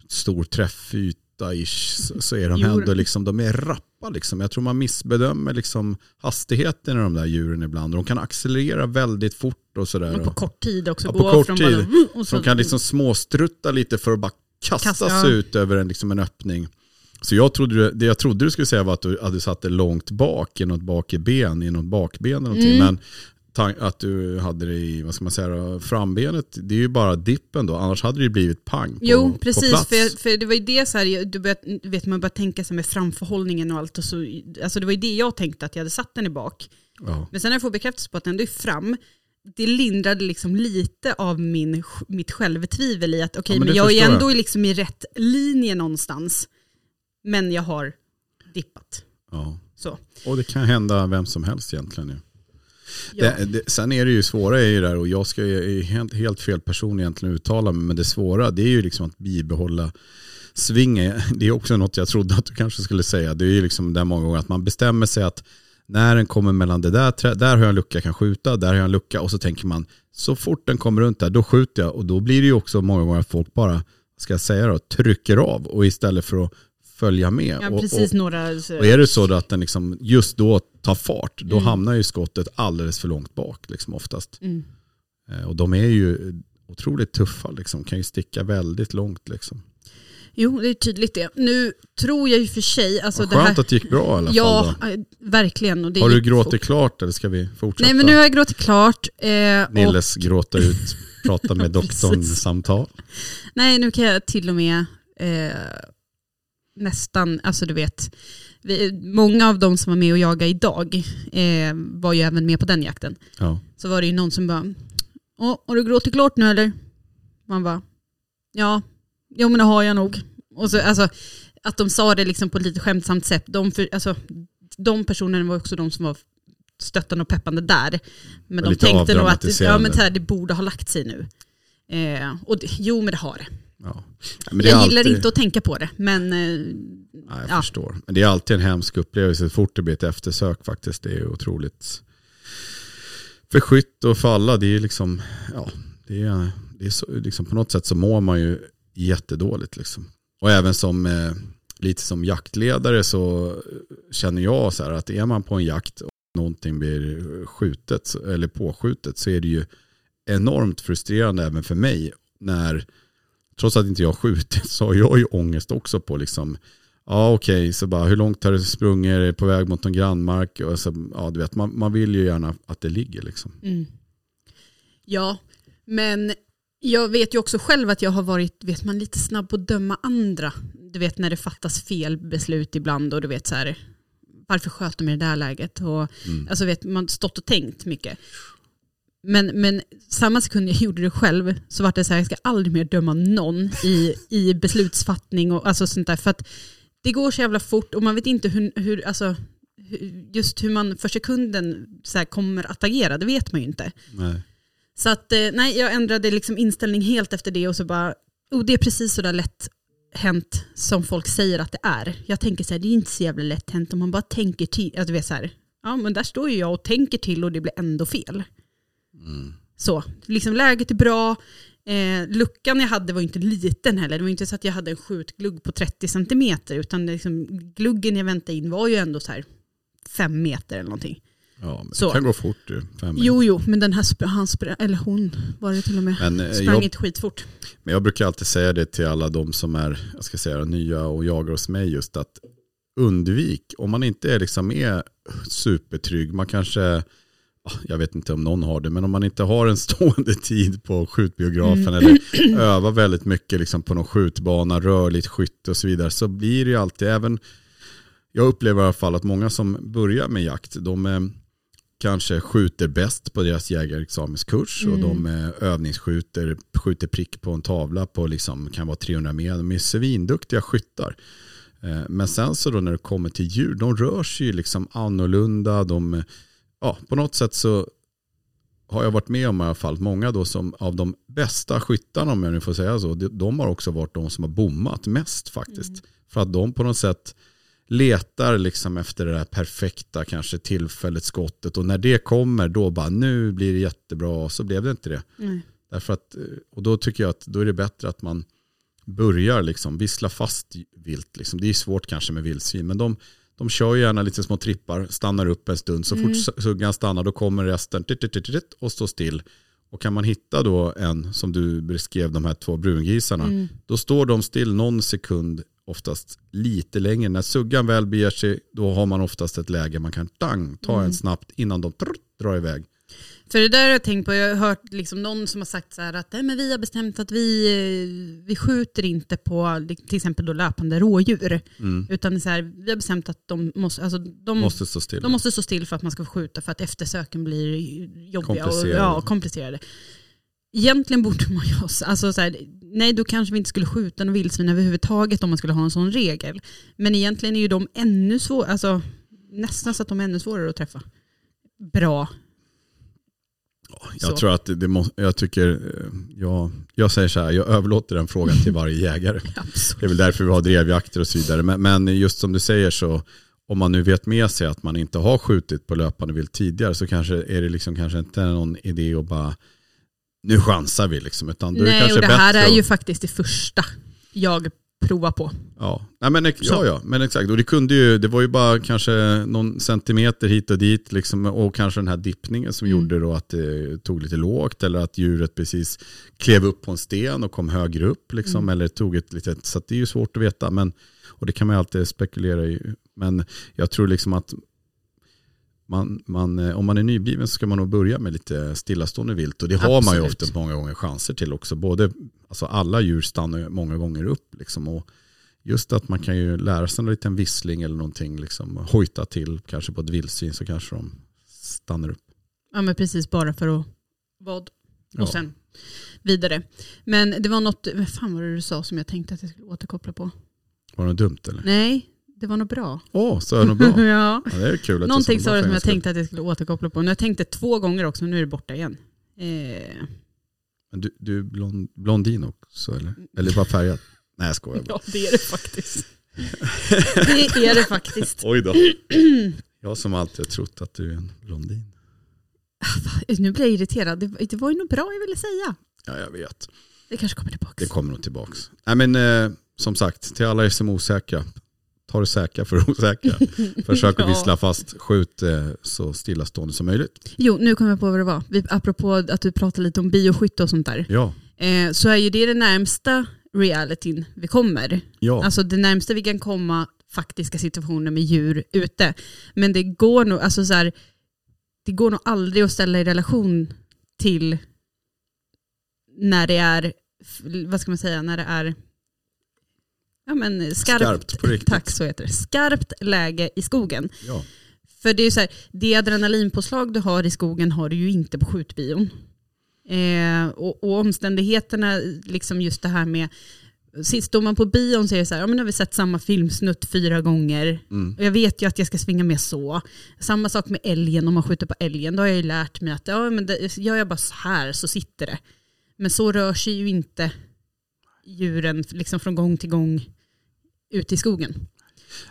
stor träffyta ish, så, så är de ändå liksom, de är rappa liksom. Jag tror man missbedömer liksom hastigheten i de där djuren ibland. De kan accelerera väldigt fort och sådär. Och på kort tid också. Ja, på kort från tid. Bara, Så de kan liksom småstrutta lite för att bara kasta Kasta, sig ut över en, liksom en öppning. Så jag trodde, det jag trodde du skulle säga var att du hade satt det långt bak i något bakben, i något bakben eller någonting. Mm. Men att du hade det i, vad ska man säga, frambenet, det är ju bara dippen då. Annars hade det ju blivit pang på, Jo, på precis. plats. För, för det var ju det så här, du du vet, man börjar tänka sig med framförhållningen och allt. Och så, alltså det var ju det jag tänkte att jag hade satt den i bak. Ja. Men sen när jag får bekräftelse på att den ändå är fram, det lindrade liksom lite av min, mitt självtvivel i att okej, Ja, men men, jag är jag. ändå liksom i rätt linje någonstans. Men jag har dippat. Ja. Så. Och det kan hända vem som helst egentligen. Ju. Ja. Det, det, sen är det ju svåra är ju där och jag ska ju är helt, helt fel person egentligen att uttala mig men det svåra det är ju liksom att bibehålla svingen. Det är också något jag trodde att du kanske skulle säga. Det är ju liksom där många gånger att man bestämmer sig att när den kommer mellan det där, där har jag en lucka jag kan skjuta, där har jag en lucka och så tänker man så fort den kommer runt där då skjuter jag och då blir det ju också många gånger att folk bara, ska jag säga då, trycker av och istället för att följa med. Ja, och, precis och, några... Så, och är det så att den liksom just då tar fart, då Mm. hamnar ju skottet alldeles för långt bak liksom oftast. mm. Eh, Och de är ju otroligt tuffa, liksom. kan ju sticka väldigt långt. Liksom. Jo, det är tydligt det. Nu tror jag ju för sig... Alltså Vad skönt här, att det gick bra i alla Ja, fall. eh, verkligen. Och det. Har du gråtit fort. klart eller ska vi fortsätta? Nej, men nu har jag gråtit klart. Eh, och, Nilles gråta ut, prata med doktorn Precis. samtal. nej, nu kan jag till och med eh, nästan, alltså du vet, vi, många av de som var med och jagade idag eh, var ju även med på den jakten. Ja. Så var det ju någon som bara, Åh, har du gråtit klart nu eller? Man bara, ja, jo men det har jag nog. Och så, alltså, att de sa det liksom på ett lite skämtsamt sätt. De, för, alltså, de personerna var också de som var stöttande och peppande där. Men Och de tänkte nog att ja, men här, det borde ha lagt sig nu. Eh, och jo men det har det. Ja. Men Jag gillar alltid- inte att tänka på det, men eh, Nej, jag Ja. förstår. Men det är alltid en hemsk upplevelse så fort det blir ett eftersök faktiskt. Det är otroligt. För skytt och för alla, det är liksom, ja, det är, det är så, liksom på något sätt så mår man ju jättedåligt liksom. Och även som, eh, lite som jaktledare så känner jag så här att är man på en jakt och någonting blir skjutet eller påskjutet så är det ju enormt frustrerande även för mig när trots att inte jag har skjutit så har jag ju ångest också på liksom Ja okej, så bara hur långt har du sprungit, är på väg mot någon grannmark? Och så, ja, du vet, man, man vill ju gärna att det ligger liksom. Mm. Ja, men jag vet ju också själv att jag har varit, vet man, lite snabb på att döma andra. Du vet när det fattas fel beslut ibland och du vet så här, varför sköt de i det där läget? Och, Mm. Alltså vet man stått och tänkt mycket. Men, men samma sekund jag gjorde det själv så var det så här, jag ska aldrig mer döma någon i, i beslutsfattning och alltså sånt där. För att det går så jävla fort och man vet inte hur, hur alltså, just hur man för sekunden så kommer att agera, det vet man ju inte. Nej. Så att, eh, nej, jag ändrade liksom inställning helt efter det och så bara, oh, det är precis så där lätt hänt som folk säger att det är. Jag tänker så här, det är inte så jävla lätt hänt om man bara tänker till. Att du vet så här, ja men där står ju jag och tänker till och det blir ändå fel. Mm. Så, liksom läget är bra. Eh, luckan jag hade var inte liten heller. Det var inte så att jag hade en skjutglugg på 30 centimeter utan liksom, gluggen jag väntade in var ju ändå så här fem meter eller någonting. Ja, men Så. det kan gå fort. Fem Jo, jo, men den här, han eller hon var det till och med, Men, eh, sprang jag, inte skitfort. men jag brukar alltid säga det till alla de som är jag ska säga, nya och jagar hos mig just att undvik, om man inte är, liksom är supertrygg, man kanske, jag vet inte om någon har det, men om man inte har en stående tid på skjutbiografen eller övar väldigt mycket liksom på någon skjutbana, rörligt skytte och så vidare, så blir det ju alltid, även, jag upplever i alla fall att många som börjar med jakt, de eh, kanske skjuter bäst på deras jägarexamenskurs och de eh, övningsskjuter, skjuter prick på en tavla på liksom, kan vara 300 meter. De är svinduktiga skyttar. Eh, Men sen så då när det kommer till djur, de rör sig ju liksom annorlunda. De, ja, på något sätt så har jag varit med om i alla fall, många då som av de bästa skyttarna om jag nu får säga så, de, har också varit de som har bommat mest faktiskt. För att de på något sätt letar liksom efter det där perfekta kanske tillfället, skottet och när det kommer då bara nu blir det jättebra och så blev det inte det. Nej. Därför att, eh, och då tycker jag att då är det bättre att man börjar liksom vissla fast vilt. Liksom. Det är svårt kanske med vildsvin men de, de kör ju gärna lite små trippar, stannar upp en stund. Så Mm. fort suggan stannar då kommer resten tit, tit, tit, tit, och står still. Och kan man hitta då en, som du beskrev, de här två brungrisarna, Mm. då står de still någon sekund, oftast lite längre. När suggan väl beger sig, då har man oftast ett läge man kan tang, ta Mm. en snabbt innan de drar iväg. För det där har jag tänkt på, jag har hört liksom någon som har sagt så att Nej, men vi har bestämt att vi, eh, vi skjuter inte på till exempel då löpande rådjur. Mm. Utan så här, vi har bestämt att de måste, alltså, de, Måste stå still. de måste stå still för att man ska få skjuta för att eftersöken blir jobbiga och Komplicerade. ja, komplicerade. Egentligen borde man ju ha, alltså så här, nej då kanske vi inte skulle skjuta någon vildsvin överhuvudtaget om man skulle ha en sån regel. Men egentligen är ju de ännu svårare, alltså nästan så att de är ännu svårare att träffa. Bra. Jag Så. tror att det, det må, jag tycker, eh, jag, jag säger så här, jag överlåter den frågan till varje jägare. Det är väl därför vi har drevjakter och så vidare. Men, men just som du säger så, om man nu vet med sig att man inte har skjutit på löpande vilt tidigare så kanske är det liksom kanske inte någon idé att bara, nu chansar vi liksom. Utan Nej, och det här är ju att- faktiskt det första jag provar på. Ja, Nej, men, ja, ja, men exakt. Och det, kunde ju, det var ju bara kanske någon centimeter hit och dit. Liksom, och kanske den här dippningen som Mm. gjorde då att det tog lite lågt. Eller att djuret precis klev upp på en sten och kom högre upp. Liksom, Mm. Eller tog ett litet, så det är ju svårt att veta. Men, och det kan man ju alltid spekulera i. Men jag tror liksom att man, man, eh, om man är nybliven så ska man nog börja med lite stillastående vilt. Och det har man ju Absolut. ofta många gånger chanser till också. Både, alltså alla djur stannar många gånger upp. Liksom, och just att man kan ju lära sig en liten vissling eller någonting. Liksom, hojta till kanske på ett vildsvin så kanske de stannar upp. Ja men precis bara för att vad Ja. och sen vidare. Men det var något, vad fan var det du sa som jag tänkte att jag skulle återkoppla på? Var det något dumt eller? Nej, Det var nog bra. Åh, så är det nog bra. ja. Ja, det är kul att Någonting sa du som jag tänkte att jag skulle återkoppla på. Nu har jag tänkt det två gånger också, nu är det borta igen. Eh, Men du, du är blond, blondin också eller? Eller bara färgad? Nej jag skojar bara. ja, det är det faktiskt. det är det faktiskt. Oj då. Jag som alltid har trott att du är en blondin. Nu blir jag irriterad. Det, det var ju nog bra jag ville säga. Ja jag vet. Det kanske kommer tillbaka. Det kommer nog tillbaks. Nej men eh, som sagt, till alla er som är osäkra. Ta det säkra för osäkra. Försök att Ja. vissla fast. Skjut eh, så stillastående som möjligt. Jo, nu kommer jag på vad det var. Vi, apropå att du pratade lite om bioskytte och sånt där. Ja. Eh, så är ju det det närmsta realityn vi kommer. Ja. Alltså det närmsta vi kan komma faktiska situationer med djur ute. Men det går nog, alltså så här, det går nog aldrig att ställa i relation till när det är, vad ska man säga, när det är ja, men skarpt, Skarpt på riktigt. Tack, så heter det. Skarpt läge i skogen. ja. För det är så här, det adrenalinpåslag du har i skogen har du ju inte på skjutbion. Eh, och, och omständigheterna, liksom just det här med, sist står man på bion så är det så här, ja men nu har vi sett samma filmsnutt fyra gånger. Mm. Och jag vet ju att jag ska svinga med så. Samma sak med älgen, om man skjuter på älgen, då har jag ju lärt mig att ja, men det, gör jag bara så här så sitter det. Men så rör sig ju inte djuren liksom från gång till gång ute i skogen.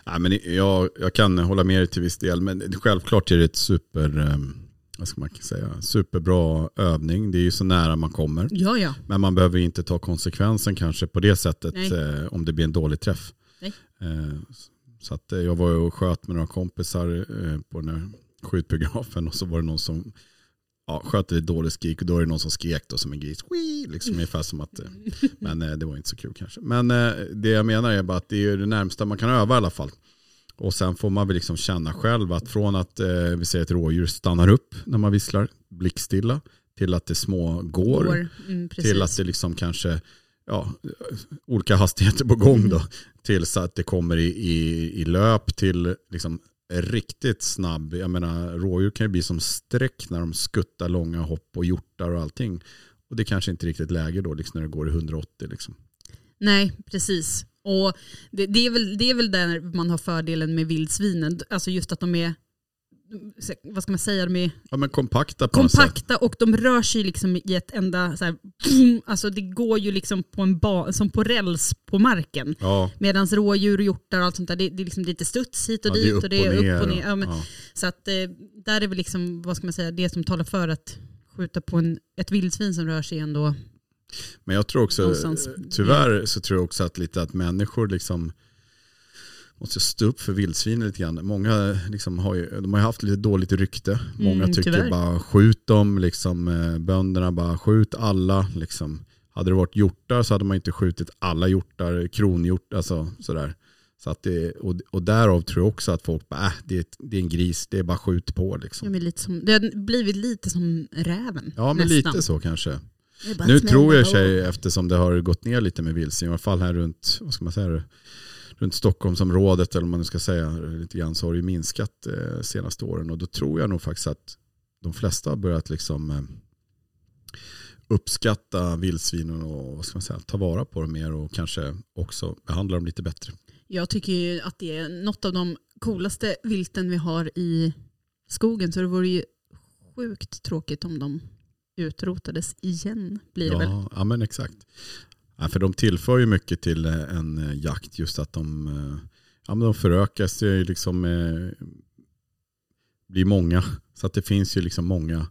Nej, men jag, jag kan hålla med dig till viss del. Men självklart är det ett super, eh, vad ska man säga, superbra övning. Det är ju så nära man kommer. Ja, ja. Men man behöver inte ta konsekvensen kanske på det sättet Nej. eh, om det blir en dålig träff. Nej. Eh, så att, jag var och sköt med några kompisar på den här skjutbiografen och så var det någon som ja, sköt ett dåligt skrik och då är det någon som skrek då som en gris. Wii! Liksom ungefär som att, eh, men eh, det var inte så kul kanske. Men eh, det jag menar är bara att det är det närmsta man kan öva i alla fall. Och sen får man väl liksom känna själv att från att eh, vi säger ett rådjur stannar upp när man visslar blickstilla till att det små går, Går. Mm, till att det liksom kanske ja, olika hastigheter på gång då. Tills att det kommer i, i, i löp till liksom riktigt snabb. Jag menar rådjur kan ju bli som streck när de skuttar långa hopp och hjortar och allting. Och det kanske inte är riktigt läge då liksom när det går i 180 liksom. Nej, precis. Och det, det, är väl, det är väl där man har fördelen med vildsvinen. Alltså just att de är, vad ska man säga, de är Ja men kompakta på kompakta och de rör sig liksom i ett enda, så här, alltså det går ju liksom på en ba, som på räls på marken. Ja, Medan rådjur och hjortar och allt sånt där, det, det är liksom lite studs hit och ja, dit och det är upp och ner. Ja, men. Så att eh, där är väl liksom, vad ska man säga, det som talar för att skjuta på en, ett vildsvin som rör sig ändå. Men jag tror också, Någonstans. tyvärr så tror jag också att lite att människor liksom måste stå upp för vildsvin lite grann. Många liksom har ju, de har haft lite dåligt rykte. Många Mm, tycker tyvärr. bara skjut dem, liksom, eh, bönderna bara skjut alla. Liksom. Hade det varit hjortar så hade man inte skjutit alla hjortar, kronhjort, alltså sådär. Så att det, och, och därav tror jag också att folk bara, äh, det, är, det är en gris, det är bara skjut på. Ja, Liksom. men lite som, det har blivit lite som räven. Ja men nästan. lite så kanske. Nu tror jag sig, eftersom det har gått ner lite med vildsvin, i alla fall här runt, vad ska man säga, runt Stockholmsområdet eller vad man nu ska säga, lite grann, så har det ju minskat eh, senaste åren. Och då tror jag nog faktiskt att de flesta har börjat liksom eh, uppskatta vildsvinen och vad ska man säga, ta vara på dem mer och kanske också behandla dem lite bättre. Jag tycker ju att det är något av de coolaste vilten vi har i skogen. Så det vore ju sjukt tråkigt om de utrotades igen. Blir det väl. Ja, ja men exakt. Ja, för de tillför ju mycket till eh, en eh, jakt just att de, eh, ja, men de förökas ju liksom, eh, blir många. Så att det finns ju liksom många,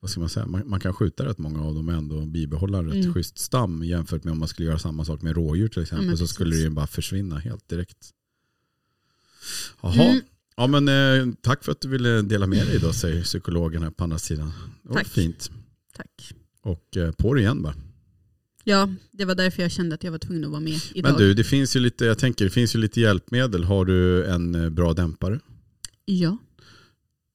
vad ska man säga, man, man kan skjuta rätt många av dem och ändå bibehålla rätt Mm. schysst stam jämfört med om man skulle göra samma sak med rådjur till exempel men så skulle det ju bara försvinna helt direkt. Jaha, Mm. ja men eh, tack för att du ville dela med dig då säger psykologen här på andra sidan. Det var Tack. fint. Tack. Och eh, på det igen bara. Ja, det var därför jag kände att jag var tvungen att vara med idag. Men du, det finns ju lite, jag tänker, det finns ju lite hjälpmedel. Har du en eh, bra dämpare? Ja,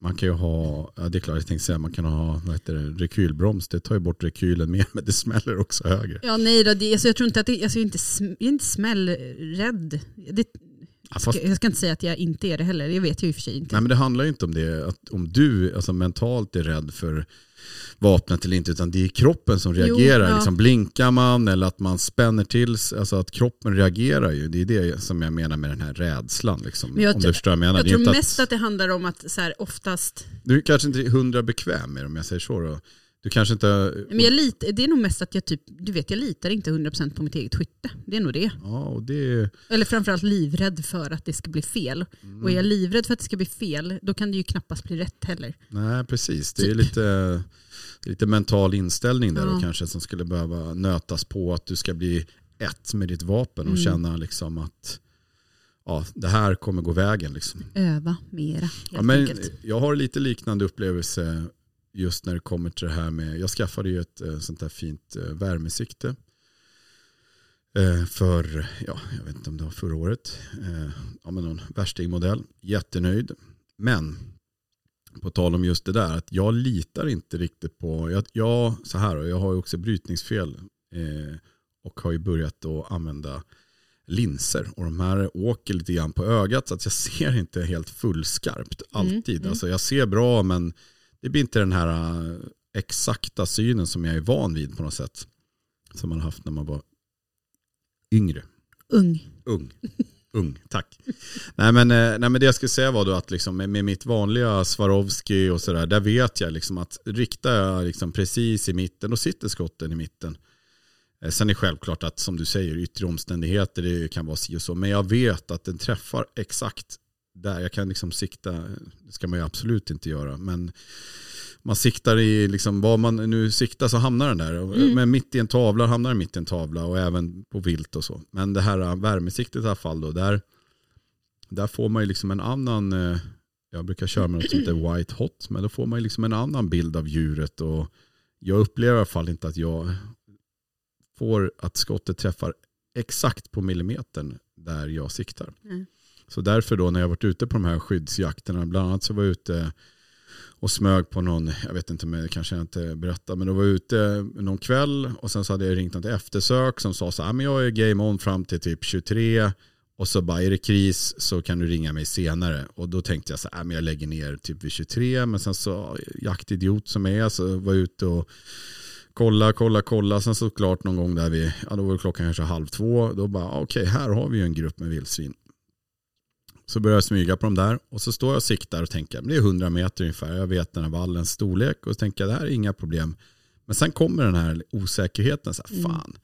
Man kan ju ha, ja, det är klart jag tänkte säga, man kan ha vad heter det, rekylbroms. Det tar ju bort rekylen mer, men det smäller också högre. ja nej då, det, alltså jag tror inte att det, alltså jag, är inte, jag är inte smällrädd. Det, Ja, fast, Jag ska inte säga att jag inte är det heller, det vet jag i och för sig inte. nej men det handlar ju inte om det, att om du alltså, mentalt är rädd för vapnet eller inte, utan det är kroppen som Jo, reagerar. ja. liksom, blinkar man eller att man spänner till alltså att kroppen reagerar ju. Det är det som jag menar med den här rädslan. Liksom, Men jag om du förstår jag menar. jag är tror mest att det handlar om att så här, oftast, Du är kanske inte hundra bekväm med det om jag säger så. Då. Du kanske inte... men jag lit, det är nog mest att jag typ, du vet jag litar inte 100% på mitt eget skytte. Det är nog det. Ja, och det... Eller framförallt livrädd för att det ska bli fel. Mm. Och är jag livrädd för att det ska bli fel, då kan det ju knappast bli rätt heller. Nej, precis. Det är Typ. lite, lite mental inställning där Ja. och kanske som skulle behöva nötas på att du ska bli ett med ditt vapen och Mm. känna liksom att ja, det här kommer gå vägen. Liksom. Öva mera helt Ja, men enkelt. jag har lite liknande upplevelse just när det kommer till det här med, jag skaffade ju ett eh, sånt där fint eh, värmesikte eh, för, ja, jag vet inte om det var förra året, ja, men någon värstingmodell, jättenöjd. Men på tal om just det där, att jag litar inte riktigt på, jag, jag så här, jag har ju också brytningsfel eh, och har ju börjat att använda linser och de här åker lite grann på ögat så att jag ser inte helt fullskarpt alltid. mm. Alltså jag ser bra men det blir inte den här eh, exakta synen som jag är van vid på något sätt. Som man har haft när man var yngre. Ung. Ung. Ung, tack. nej, men, eh, nej men det jag skulle säga var då att liksom med, mitt vanliga Swarovski och sådär, där vet jag liksom att riktar jag liksom precis i mitten, då sitter skotten i mitten. Eh, Sen är det självklart att som du säger, yttre omständigheter det kan vara si och så. Men jag vet att den träffar exakt där. Jag kan liksom sikta, det ska man ju absolut inte göra. Men man siktar i, liksom, vad man nu siktar så hamnar den där. Mm. Men mitt i en tavla hamnar den mitt i en tavla och även på vilt och så. Men det här äh, värmesiktet i alla fall då, där, där får man ju liksom en annan, eh, jag brukar köra med något som heter white hot, men då får man ju liksom en annan bild av djuret. Och jag upplever i alla fall inte att jag får att skottet träffar exakt på millimetern där jag siktar. Mm. Så därför då när jag varit ute på de här skyddsjakterna, bland annat så var jag ute och smög på någon, jag vet inte om jag kanske inte berättar, men då var jag ute någon kväll och sen så hade jag ringt något eftersök som sa så här, ah, men jag är game on fram till typ 23 och så bara är det kris så kan du ringa mig senare. Och då tänkte jag så här, ah, men jag lägger ner typ vid 23, men sen så jaktidiot som jag är så var jag ute och kolla, kolla, kolla. Sen såklart någon gång där vi, ja då var klockan kanske halv två, då bara ah, okej här har vi ju en grupp med vildsvin. Så börjar jag smyga på dem där och så står jag och siktar och tänker, det är 100 meter ungefär, jag vet den här vallens storlek och så tänker jag det här är inga problem. Men sen kommer den här osäkerheten, så här, Mm. fan.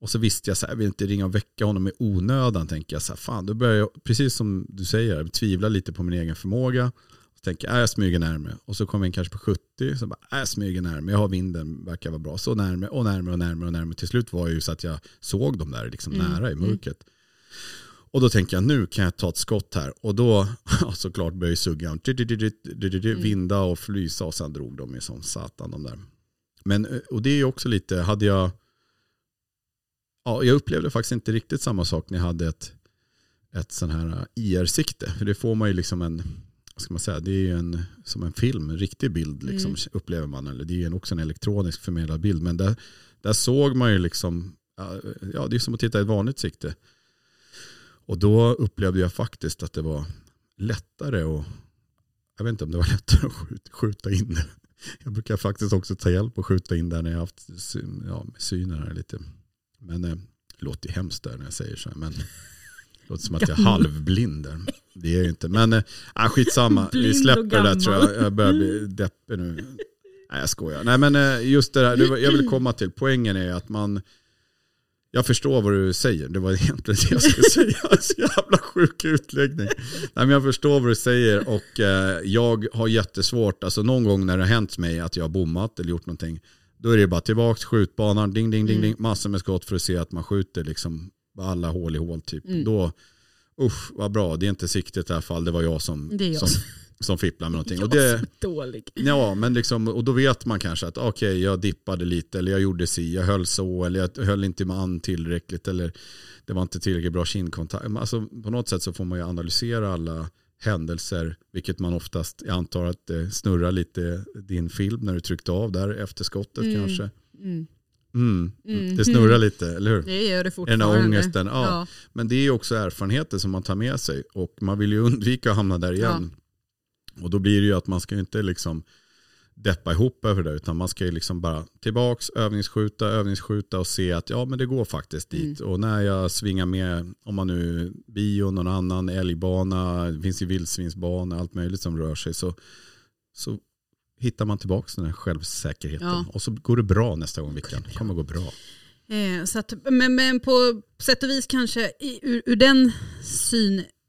Och så visste jag så här, jag vill inte ringa och väcka honom i onödan, tänker jag så här, fan. Då börjar jag, precis som du säger, tvivla lite på min egen förmåga. Så tänker jag, äh, jag smyger närmare. Och så kommer jag in kanske på 70, så bara, äh, jag smyger närmare. Jag har vinden, verkar vara bra. Så närmare och närmare och närmare och närmare. Till slut var det ju så att jag såg dem där liksom Mm, nära i mm. Och då tänker jag, nu kan jag ta ett skott här. Och då, ja, såklart börjar suggan Mm. vinda och flysa och sen drog de ju som satan de där. Men, eh, och det är ju också lite, hade jag, ja, jag upplevde faktiskt inte riktigt samma sak när jag hade ett, ett sån här eh, IR-sikte. För det får man ju liksom en, vad ska man säga, det är ju en, som en film, en riktig bild liksom, Mm. upplever man. Eller det är ju också en elektronisk förmedlad bild. Men där, där såg man ju liksom, ja, ja det är som att titta i ett vanligt sikte. Och då upplevde jag faktiskt att det var lättare att, jag vet inte om det var lättare att skjuta, skjuta in det. Jag brukar faktiskt också ta hjälp och skjuta in där när jag haft ja, synen här lite. Men eh, det låter ju hemskt där när jag säger så här. Men det låter som att jag är halvblind där. Det är jag ju inte. Men äh, skitsamma, vi och släpper det där tror jag. Jag börjar bli deppig nu. Nej jag skojar. Nej men eh, just det där, jag vill komma till. Poängen är att man, jag förstår vad du säger. Det var egentligen det jag skulle säga. Så jävla sjuk utläggning. Nej, men jag förstår vad du säger och eh, jag har jättesvårt, alltså någon gång när det har hänt mig att jag har bommat eller gjort någonting, då är det bara tillbaka till skjutbanan, ding, ding, ding, Mm. ding, massor med skott för att se att man skjuter liksom alla hål i hål typ. Mm. Då, usch vad bra, det är inte siktet i alla fall, det var jag som, jag som, som- fipplar med någonting. Och Jag det, är så dålig. Ja, men liksom, och då vet man kanske att okej, jag dippade lite eller jag gjorde si, jag höll så eller jag höll inte med an tillräckligt eller det var inte tillräckligt bra kindkontakt. Alltså, på något sätt så får man ju analysera alla händelser, vilket man oftast, jag antar att det snurrar lite din film när du tryckte av där efter skottet Mm. kanske. Mm. Mm. Mm. Det snurrar lite, eller hur? Det gör det Den fortfarande. där ångesten. Ja. Ja. Men det är också erfarenheter som man tar med sig och man vill ju undvika att hamna där igen. Och då blir det ju att man ska ju inte liksom deppa ihop över det utan man ska ju liksom bara tillbaks, övningsskjuta, övningsskjuta och se att ja men det går faktiskt dit. Och när jag svingar med, om man nu bio, någon annan älgbana, det finns ju vildsvinsbana, allt möjligt som rör sig så, så hittar man tillbaks den här självsäkerheten. Ja. Och så går det bra nästa gång Vickan. Det kommer gå bra. Eh, så att, men, men på sätt och vis kanske i, ur, ur den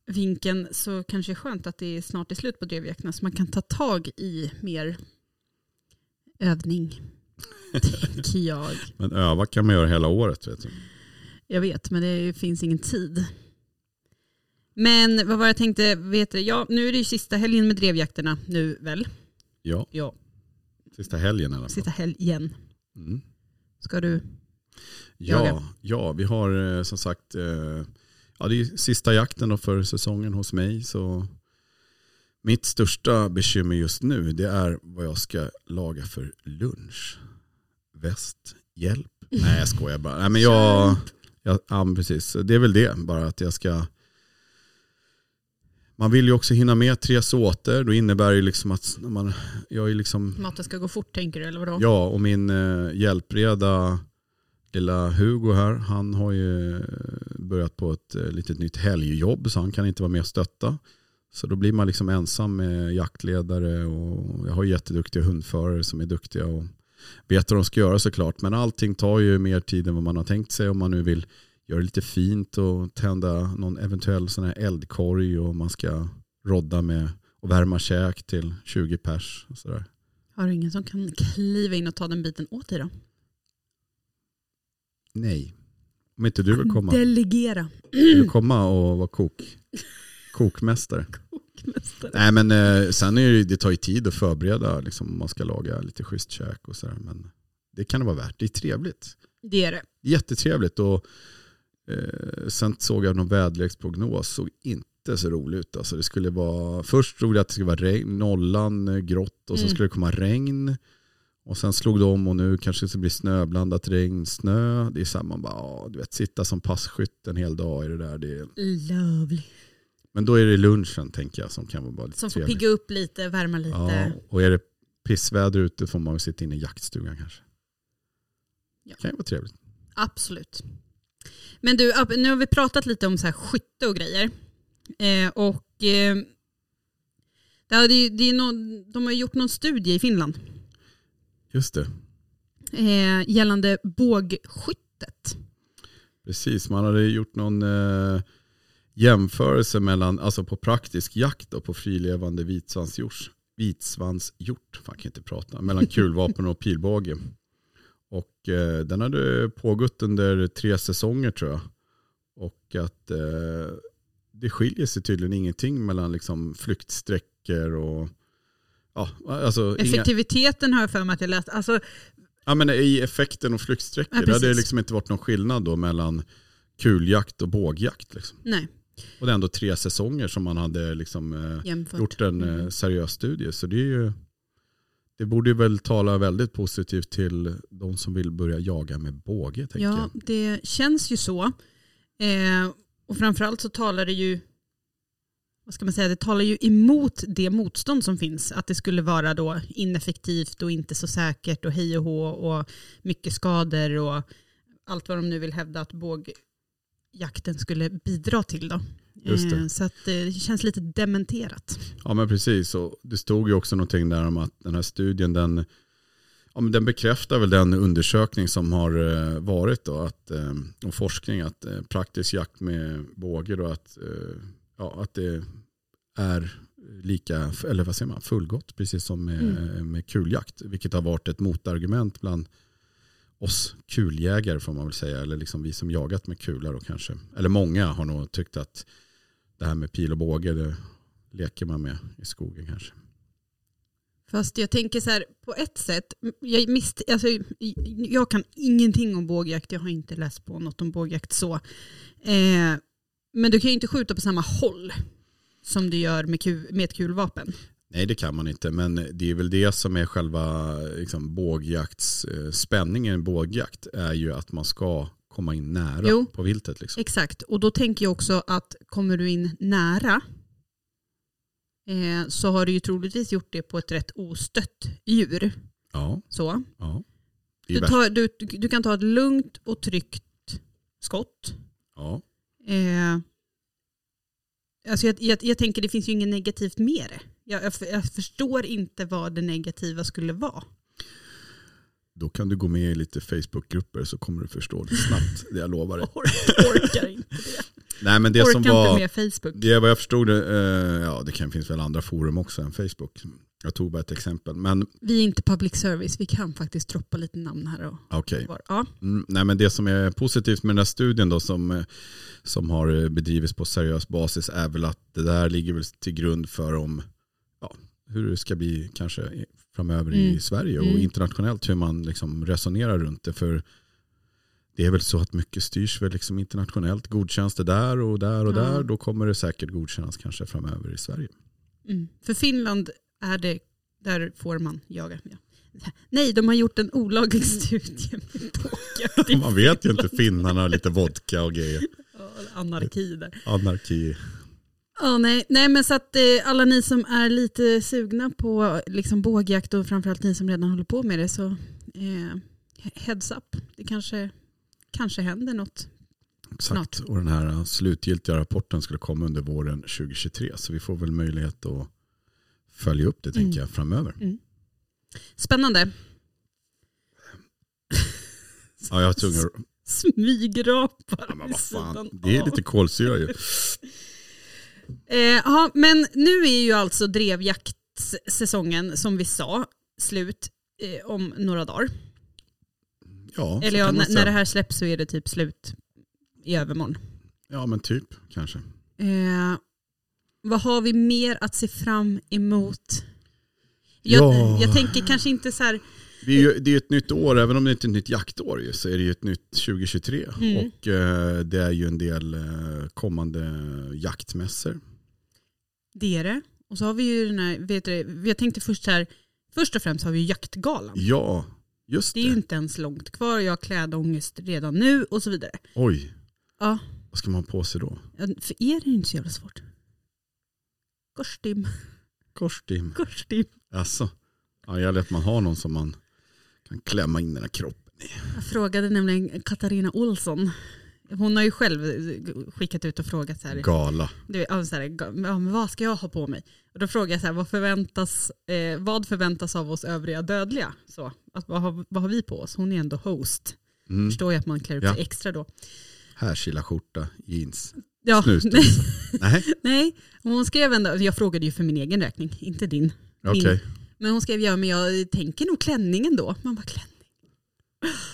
synvinkeln så kanske det är skönt att det är snart är slut på drevjakterna så man kan ta tag i mer övning. Tänker jag. Men öva kan man göra hela året vet du. Jag vet, men det finns ingen tid. Men vad var jag tänkte, vet du, ja, nu är det ju sista helgen med drevjakterna nu väl? Ja, Ja, sista helgen i alla fall. sista helgen. Mm. Ska du? Jaga. Ja, ja, vi har eh, som sagt, eh, ja, det är sista jakten då för säsongen hos mig. Så mitt största bekymmer just nu det är vad jag ska laga för lunch. Väst, hjälp. Nej jag skojar bara. Nej, men jag, jag, ja, precis. Det är väl det, bara att jag ska man vill ju också hinna med tre såter. Då innebär det liksom att man, jag är liksom Maten ska gå fort tänker du eller vadå? Ja, och min eh, hjälpreda lilla Hugo här, han har ju eh, börjat på ett eh, litet nytt helgjobb så han kan inte vara med och stötta. Så då blir man liksom ensam med jaktledare och jag har jätteduktiga hundförare som är duktiga och vet vad de ska göra såklart. Men allting tar ju mer tid än vad man har tänkt sig om man nu vill göra det lite fint och tända någon eventuell sån här eldkorg och man ska rodda med och värma käk till 20 pers. Och sådär. Har du ingen som kan kliva in och ta den biten åt dig då? Nej. Om inte du vill komma. Delegera. Vill du komma och vara kok, kokmästare? Kokmästare. Nej men eh, sen är det, det tar ju tid att förbereda liksom, om man ska laga lite schysst käk och sådär. Men det kan det vara värt. Det är trevligt. Det är det. Jättetrevligt. Och, eh, sen såg jag någon väderleksprognos. Såg inte så rolig ut. Alltså, det skulle vara, först trodde jag att det skulle vara regn, nollan, eh, grått och så Mm. skulle det komma regn. Och sen slog det om och nu kanske det ska bli snöblandat regn, snö. Det är samma, man bara, ja, du vet, sitta som passkytt en hel dag i det där. Det är, Lovely. men då är det lunchen tänker jag som kan vara bara lite Som får trevlig. pigga upp lite, värma lite. Ja, och är det pissväder ute får man väl sitta inne i jaktstugan kanske. Ja. kan ju vara trevligt. Absolut. Men du, nu har vi pratat lite om så här skytte och grejer. Eh, och eh, det är, det är någon, de har gjort någon studie i Finland Just det. eh, gällande bågskyttet. Precis, man hade gjort någon eh, jämförelse mellan, alltså på praktisk jakt och på frilevande vitsvanshjort. Vitsvanshjort, fan kan inte prata, mellan kulvapen och pilbåge. Och eh, den hade pågått under tre säsonger tror jag. Och att eh, det skiljer sig tydligen ingenting mellan liksom flyktsträckor och ja, alltså inga, Effektiviteten har jag för mig att jag läst. Alltså, Ja men i effekten och flyktsträckor. Ja, det hade liksom inte varit någon skillnad då mellan kuljakt och bågjakt. Liksom. nej, Och det är ändå tre säsonger som man hade liksom, eh, jämfört. gjort en eh, Mm. seriös studie. Så det, ju, det borde ju väl tala väldigt positivt till de som vill börja jaga med båge. Ja, jag. det känns ju så. Eh, och framförallt så talar det ju vad ska man säga, det talar ju emot det motstånd som finns. Att det skulle vara då ineffektivt och inte så säkert och hej och hå och mycket skador och allt vad de nu vill hävda att bågjakten skulle bidra till. Då. Det. Eh, så att det känns lite dementerat. Ja men precis. Och det stod ju också någonting där om att den här studien den, ja, den bekräftar väl den undersökning som har eh, varit då, att, eh, och forskning att eh, praktisk jakt med båge då, att, eh, ja, att det är lika, eller vad säger man, fullgott precis som med, med kuljakt. Vilket har varit ett motargument bland oss kuljägare får man väl säga. Eller liksom vi som jagat med kulor då kanske. Eller många har nog tyckt att det här med pil och båge det leker man med i skogen kanske. Fast jag tänker så här, på ett sätt, jag, mist, alltså, jag kan ingenting om bågjakt, jag har inte läst på något om bågjakt så. Eh, men du kan ju inte skjuta på samma håll som du gör med, kul, med ett kulvapen. Nej det kan man inte, men det är väl det som är själva liksom, bågjakts eh, i bågjakt är ju att man ska komma in nära Jo. på viltet. Liksom. Exakt, och då tänker jag också att kommer du in nära eh, så har du ju troligtvis gjort det på ett rätt ostött djur. Ja, Så. ja. Du, tar, du, du kan ta ett lugnt och tryggt skott. Ja. Eh, alltså jag, jag, jag tänker det finns ju inget negativt med det. Jag, jag, jag förstår inte vad det negativa skulle vara. Då kan du gå med i lite Facebookgrupper så kommer du förstå det snabbt, det jag lovar dig. Or- orkar inte det. Nej men det orkar som inte var, med Facebook. det vad jag förstod eh, ja det kan finnas väl andra forum också än Facebook. Jag tog bara ett exempel. Men Vi är inte public service, vi kan faktiskt droppa lite namn här. Och okej, var. Ja. Mm, nej, men det som är positivt med den här studien då, som, eh, som har eh, bedrivits på seriös basis är väl att det där ligger väl till grund för om ja, hur det ska bli kanske i- framöver i Mm. Sverige och Mm. internationellt hur man liksom resonerar runt det. För det är väl så att mycket styrs väl liksom internationellt. Godkänns det där och där och Ja. där då kommer det säkert godkännas kanske framöver i Sverige. Mm. För Finland är det, där får man jaga. Ja. Nej, de har gjort en olaglig studie med i Man vet ju inte, finnarna har lite vodka och grejer. Anarki där. Anarki. Ja, nej, nej, men så att eh, alla ni som är lite sugna på liksom, bågjakt och framförallt ni som redan håller på med det så eh, heads up. Det kanske, kanske händer något. Exakt, och den här slutgiltiga rapporten skulle komma under våren 2023. Så vi får väl möjlighet att följa upp det tänker Mm. jag framöver. Spännande. Ja, jag tror att, Smygrapar ja, men vad fan, det är lite kolsyra ju. Eh, ja, men nu är ju alltså drevjaktsäsongen som vi sa slut eh, om några dagar. Ja, Eller ja, när det här släpps så är det typ slut i övermorgon. ja men typ kanske. Eh, vad har vi mer att se fram emot? Jag, Ja. jag tänker kanske inte så här, Det är ju det är ett nytt år, även om det inte är ett nytt jaktår så är det ju ett nytt 2023. Mm. Och eh, det är ju en del eh, kommande jaktmässor. det är det. Och så har vi ju den här, vet du, jag tänkte först så här, först och främst har vi ju jaktgalan. Ja, just Det det. är ju inte ens långt kvar, jag har klädångest redan nu och så vidare. Oj, Ja, vad ska man ha på sig då? Ja, För er är det inte så jävla svårt. Kostym, Korstim. kostym. Alltså, ja, jag att man har någon som man kan klämma in den här kroppen i. Jag frågade nämligen Katarina Olsson. Hon har ju själv skickat ut och frågat så här, Gala. du, ja, så här ja, vad ska jag ha på mig? Och då frågade jag så här, vad förväntas, eh, vad förväntas av oss övriga dödliga? Så, att, vad, har, vad har vi på oss? Hon är ändå host. Mm. Förstår jag att man klär upp Ja. sig extra då. Härkila-skjorta, jeans. Ja. Nej, nej, hon skrev ändå, jag frågade ju för min egen räkning, inte din. okej. Men hon skrev, ja men jag tänker nog klänningen då. Man bara, klänning.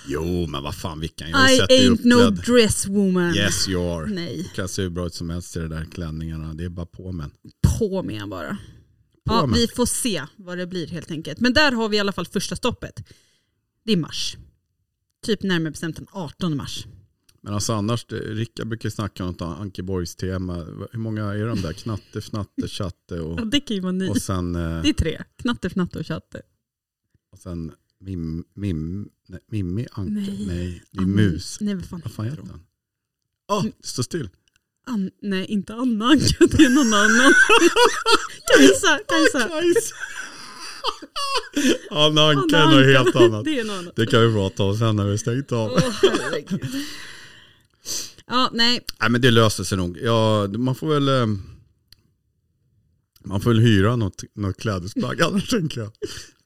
Jo, men vad fan, vilken. Jag har I sett ain't no dress woman. Yes you are. Nej, kan se hur bra ut som helst i de där klänningarna. Det är bara på men. på med bara. På Ja, med. vi får se vad det blir helt enkelt. Men där har vi i alla fall första stoppet. Det är mars. Typ närmare bestämt den 18 mars. Men alltså annars, Rickard brukar snacka om något Ankeborgs tema. Hur många är de där? Knatte, fnatte, chatte Ja, och, det kan ju vara ni. och sen, eh, Det är tre. Knatte, fnatte och chatte. och sen mim, mim, nej, Mimmi, Anke, Nej. nej, det är Ann- mus. Nej, vad fan Vad fan heter hon? Ah, det står still. Ann, nej, inte Anna Anka, det är någon annan. Kajsa, Kajsa. Kajsa. Anna Anka är något helt annat. Det är något annat. Det kan vi prata om sen när vi stängt av. Herregud. Ja, nej. Nej men det löser sig nog. Ja, man får väl eh, man får väl hyra något, något klädesplagg annars tänker jag.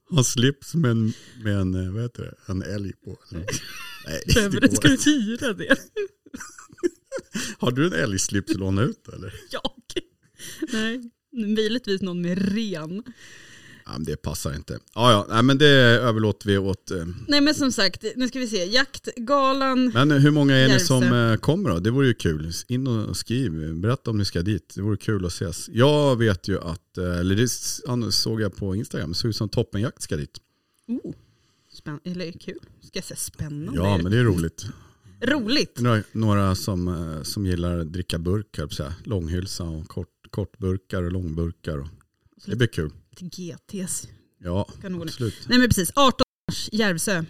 Ha slips med en, med en, eh, vad heter det, en älg på. Nej, det går ska du hyra det? Har du en älgslips att låna ut eller? Jag? Nej, möjligtvis någon med ren. Ja, men det passar inte. Ja, ja, nej, men det överlåter vi åt. eh, Nej men som sagt, nu ska vi se. Jaktgalan. Men hur många är ni Järvsö. som eh, kommer då? Det vore ju kul. In och skriv, berätta om ni ska dit. Det vore kul att ses. Jag vet ju att, eh, eller det s- såg jag på Instagram, det såg ut som Toppenjakt ska dit. Oh, spänn- eller kul. Ska jag säga spännande? Ja, men det är roligt. Roligt. Några, några som, eh, som gillar att dricka här, långhylsa och kort, kortburkar och långburkar. Och, det blir kul. GTs. Ja, absolut. Nej men precis, 18 mars, Järvsö.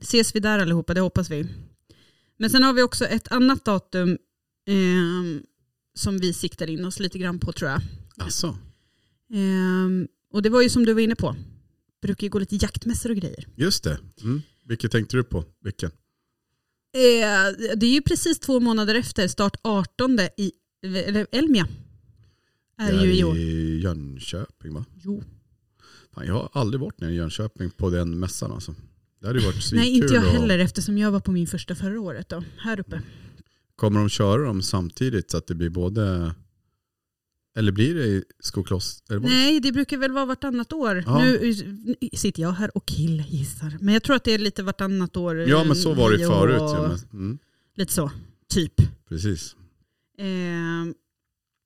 Ses vi där allihopa, det hoppas vi. Men sen har vi också ett annat datum ehm, som vi siktar in oss lite grann på tror jag. Alltså, Ehm, och det var ju som du var inne på, brukar ju gå lite jaktmässor och grejer. just det. Mm. Vilket tänkte du på? Vilken? Eh, det är ju precis två månader efter, start 18 i eller Elmia. Är Det ju i år. i Jönköping va? Jo. Fan, jag har aldrig varit nere i Jönköping på den mässan alltså. Det hade ju varit svinkul. Nej inte jag och- heller eftersom jag var på min första förra året då, här uppe. Kommer de köra dem samtidigt så att det blir både... Eller blir det i Skokloss? Eller vad? Nej, det brukar väl vara vartannat år. Ja. Nu sitter jag här och killgissar. Men jag tror att det är lite vartannat år. Ja men så var det nio förut. och Ja, men, mm, Lite så, typ. precis. Eh,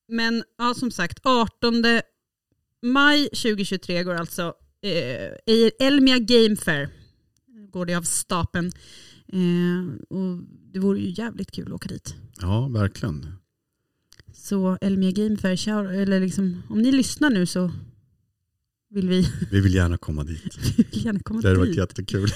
men ja, som sagt, 18 maj 2023 går alltså eh, Elmia Game Fair. Går det av stapeln. Eh, och det vore ju jävligt kul att åka dit. Ja, verkligen. Så Elmia Game Fair, eller liksom, om ni lyssnar nu så vill vi, Vi vill gärna komma dit. vi vill gärna komma Det hade varit jättekul.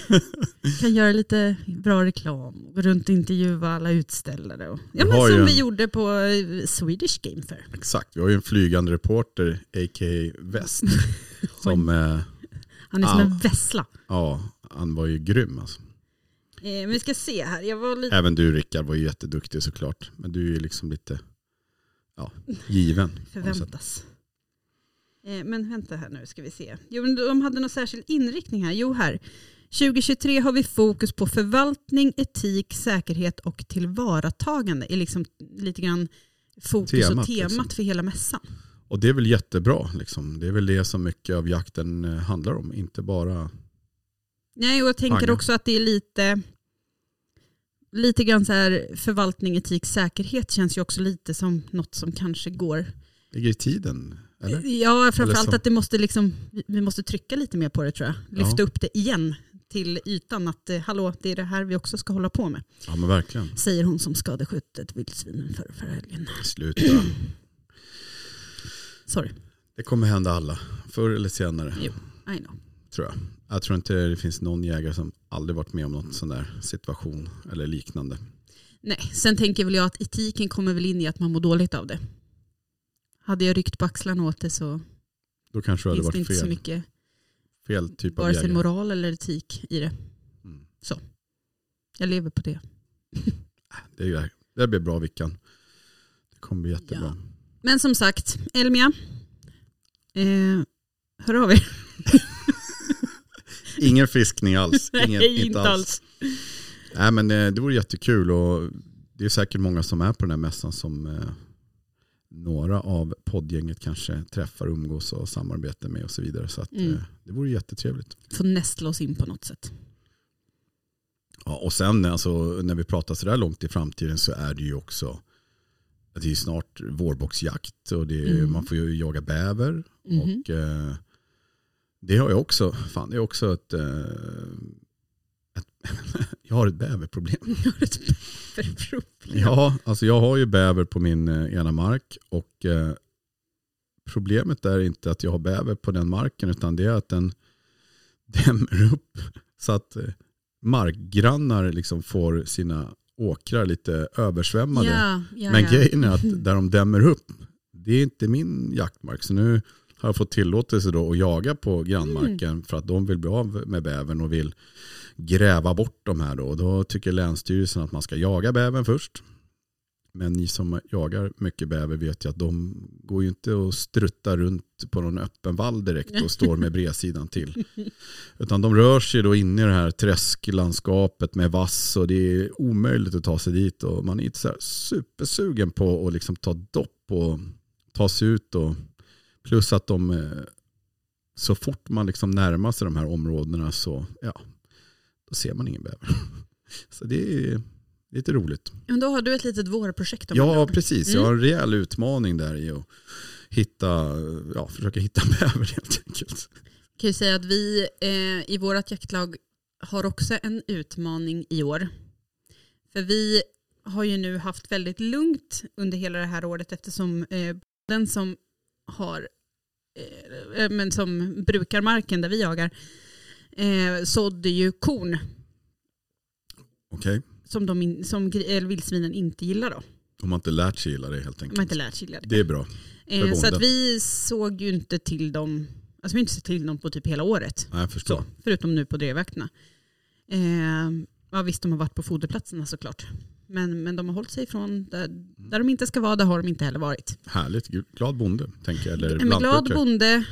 kan göra lite bra reklam, gå runt och intervjua alla utställare. Och, ja, men som ju vi en- gjorde på eh, Swedish Game Fair. Exakt, vi har ju en flygande reporter, a.k.a. Väst. som, eh, Han är som Ja. en vessla. ja, han var ju grym alltså. Eh, vi ska se här, jag var lite... Även du Rickard var ju jätteduktig såklart. Men du är ju liksom lite ja, given. förväntas. Eh, men vänta här nu ska vi se. Jo, de hade någon särskild inriktning här. Jo här. 2023 har vi fokus på förvaltning, etik, säkerhet och tillvaratagande. är liksom lite grann fokus Temat, och temat liksom. för hela mässan. Och det är väl jättebra. Liksom. Det är väl det som mycket av jakten eh, handlar om. Inte bara... Nej, och jag tänker Fanga. också att det är lite, lite grann så här förvaltning, etik, säkerhet känns ju också lite som något som kanske går Ligger i tiden. Eller? Ja, framförallt att det måste liksom, vi- måste trycka lite mer på det tror jag. Lyfta Ja. upp det igen till ytan att eh, hallå, det är det här vi också ska hålla på med. Ja men verkligen. Säger hon som skadeskjutit ett vildsvin för förra helgen. Sluta. Sorry, Det kommer hända alla. Förr eller senare. Jo. I know. Tror jag. Jag tror inte det finns någon jägare som aldrig varit med om någon sån där situation. Eller liknande. Nej, sen tänker väl jag att etiken kommer väl in i att man mår dåligt av det. Hade jag ryckt på axlarna åt det så Då kanske det finns det inte så fel, mycket fel typ vare sig moral eller etik i det. Mm. Jag lever på det. Det, är, det blir bra Vickan. Det kommer bli jättebra. Men som sagt, Elmia. Eh, hör av er. Ingen fiskning alls. Ingen, Nej, inte alls. Nej, men eh, det vore jättekul och det är säkert många som är på den här mässan som eh, några av poddgänget kanske träffar, umgås och samarbetar med och så vidare. Så att, Mm. eh, det vore jättetrevligt. Får nästla oss in på något sätt. Ja, och sen alltså, när vi pratar så där långt i framtiden så är det ju också det är snart vårboxjakt och är, Mm. man får ju jaga bäver. Mhm. Och eh, det har jag också, fan det är också ett, eh, ett jag har ett bäverproblem. Jag har ett bäverproblem. Ja, alltså jag har ju bäver på min eh, ena mark och eh, problemet är inte att jag har bäver på den marken utan det är att den dämmer upp så att eh, markgrannar liksom får sina åkrar lite översvämmade. Ja, ja, Men ja. grejen är att där de dämmer upp, det är inte min jaktmark. Så nu har jag fått tillåtelse då att jaga på grannmarken Mm. för att de vill bli av med bävern och vill gräva bort de här då. Då tycker Länsstyrelsen att man ska jaga bävern först. Men ni som jagar mycket bäver vet ju att de går ju inte och struttar runt på någon öppen vall direkt och står med bredsidan till. Utan de rör sig då in i det här träsklandskapet med vass och det är omöjligt att ta sig dit. Och man är inte så supersugen på att liksom ta dopp och ta sig ut. Och, plus att de, eh, så fort man liksom närmar sig de här områdena så ja, då ser man ingen bäver. Så det är lite roligt. Men då har du ett litet vårprojekt. om Ja, precis. Jag har en rejäl utmaning där i att hitta, ja, försöka hitta bäver helt enkelt. kan ju säga att vi eh, i vårt jaktlag har också en utmaning i år. För vi har ju nu haft väldigt lugnt under hela det här året eftersom eh, den som har eh, men som brukar marken där vi jagar, eh, sådde ju korn Okej, som, de in, som gri- vildsvinen inte gillar då. de har inte lärt sig gilla det helt De har enkelt. inte lärt sig gilla det. Det är bra. eh, så att vi såg ju inte till dem, alltså vi har inte sett till dem på typ hela året. Nej, jag förstår. Så, förutom nu på drevjakterna. Eh, ja visst, de har varit på foderplatserna såklart. Men, men de har hållit sig ifrån där, där de inte ska vara, där har de inte heller varit. Härligt, glad bonde tänker jag. Eller En glad bonde,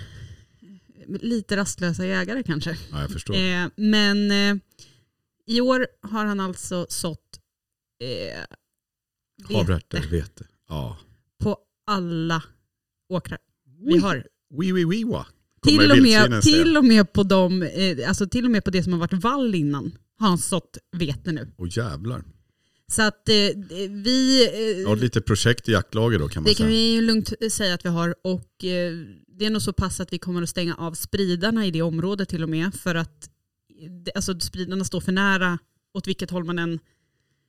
lite rastlösa jägare kanske. Ja, jag förstår. Eh, men eh, i år har han alltså sått eh, Havreärtor, vete. Ja. på alla åkrar vi har. Wee, wee, wee, wa. Till och, med, till, och med på dem, eh, alltså till och med på det som har varit vall innan har han sått vete nu. Åh jävlar. Så att eh, vi... Eh, Ja, lite projekt i jaktlaget då kan man det kan säga. vi ju lugnt säga att vi har och eh, det är nog så pass att vi kommer att stänga av spridarna i det området till och med för att alltså, spridarna står för nära åt vilket håll man än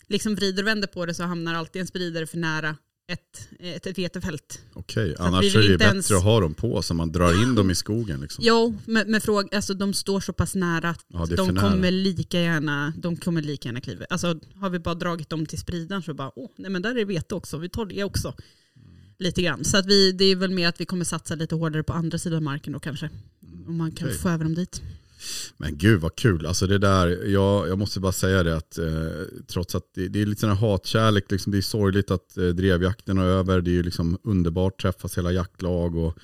liksom vrider och vänder på det så hamnar alltid en spridare för nära ett, ett, ett vetefält. Okej, att annars vi är det bättre ens- att ha dem på så man drar in dem i skogen. Liksom. Jo, men, men fråga, alltså, de står så pass nära att Ja, de nära. kommer lika gärna, de kommer lika gärna kliva. Alltså har vi bara dragit dem till spridaren så bara, åh, nej men där är vete också, vi tar det också. Lite grann. Så att vi, det är väl mer att vi kommer satsa lite hårdare på andra sidan marken då kanske. Om man kan Okej. få över dem dit. Men gud vad kul. Alltså det där, jag, jag måste bara säga det att eh, trots att det, det är lite sån här hatkärlek, liksom, det är sorgligt att eh, drevjakten är över. Det är ju liksom underbart, träffas hela jaktlag och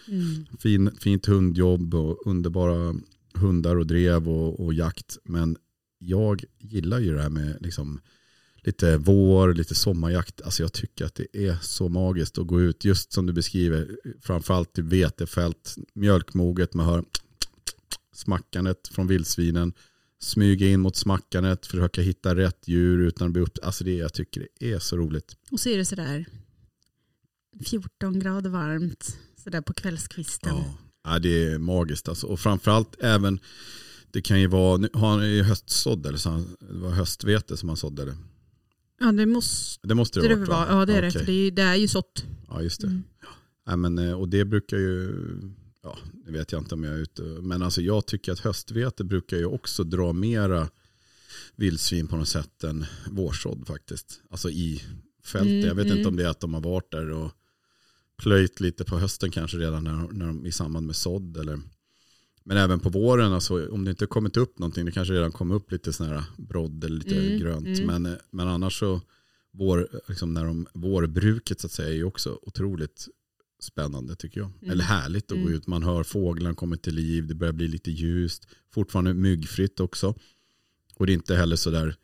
fin, fint hundjobb och underbara hundar och drev och, och jakt. Men jag gillar ju det här med liksom, lite vår, lite sommarjakt. Alltså jag tycker att det är så magiskt att gå ut, just som du beskriver, framförallt till vetefält, mjölkmoget, man hör smackandet från vildsvinen, smyga in mot smackandet, försöka hitta rätt djur utan att bli upp. Alltså det, jag tycker det är så roligt. Och så är det sådär 14 grader varmt sådär på kvällskvisten. Ja. Ja, det är magiskt alltså. Och framförallt även, det kan ju vara, nu har han ju höstsådd eller så han, det var höstvete som han sådde det. Ja det måste Det måste det det vara. Ja det är det. Okej. För det är ju, det är ju sått. Ja just det. Mm. Ja, men, eh, och det brukar ju, ja det vet jag inte om jag är ute, men alltså jag tycker att höstvete brukar ju också dra mera vildsvin på något sätt än vårsådd faktiskt. Alltså i fältet. Mm, jag vet mm. inte om det är att de har varit där och plöjt lite på hösten kanske redan när, när de, i samband med sådd. Eller, men även på våren, alltså, om det inte kommit upp någonting, det kanske redan kom upp lite sån här brodd eller lite Mm, grönt. mm. Men, men annars så, vår, liksom när de, vårbruket så att säga är ju också otroligt spännande tycker jag. Mm. Eller härligt att gå Mm. ut, man hör fåglarna kommer till liv, det börjar bli lite ljust. Fortfarande myggfritt också. Och det är inte heller så där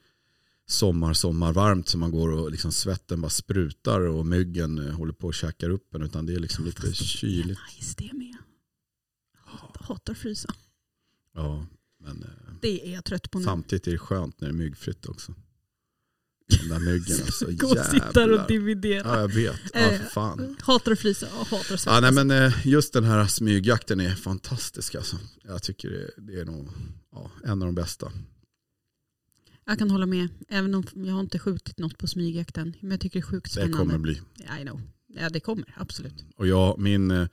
sommar, sommar varmt som man går och liksom svetten bara sprutar och myggen eh, håller på och käkar upp en. Utan det är liksom lite Fast det är kyligt. Nice det med. Hatar, frysa. Ja, men eh, Det är jag trött på nu. samtidigt är det skönt när det är myggfritt också. De där myggen alltså, Gå och sitta och dividera. Ja, jag vet. Ja, Eh, fan. Hatar att frysa och hatar att svettas. Ja, nej, men eh, just den här smygjakten är fantastisk. Alltså. Jag tycker det, det är nog ja, en av de bästa. Jag kan hålla med. Även om jag har inte skjutit något på smygjakten. Men jag tycker det är sjukt Det spännande. kommer bli. I know. Ja det kommer, absolut. Och jag, min, eh,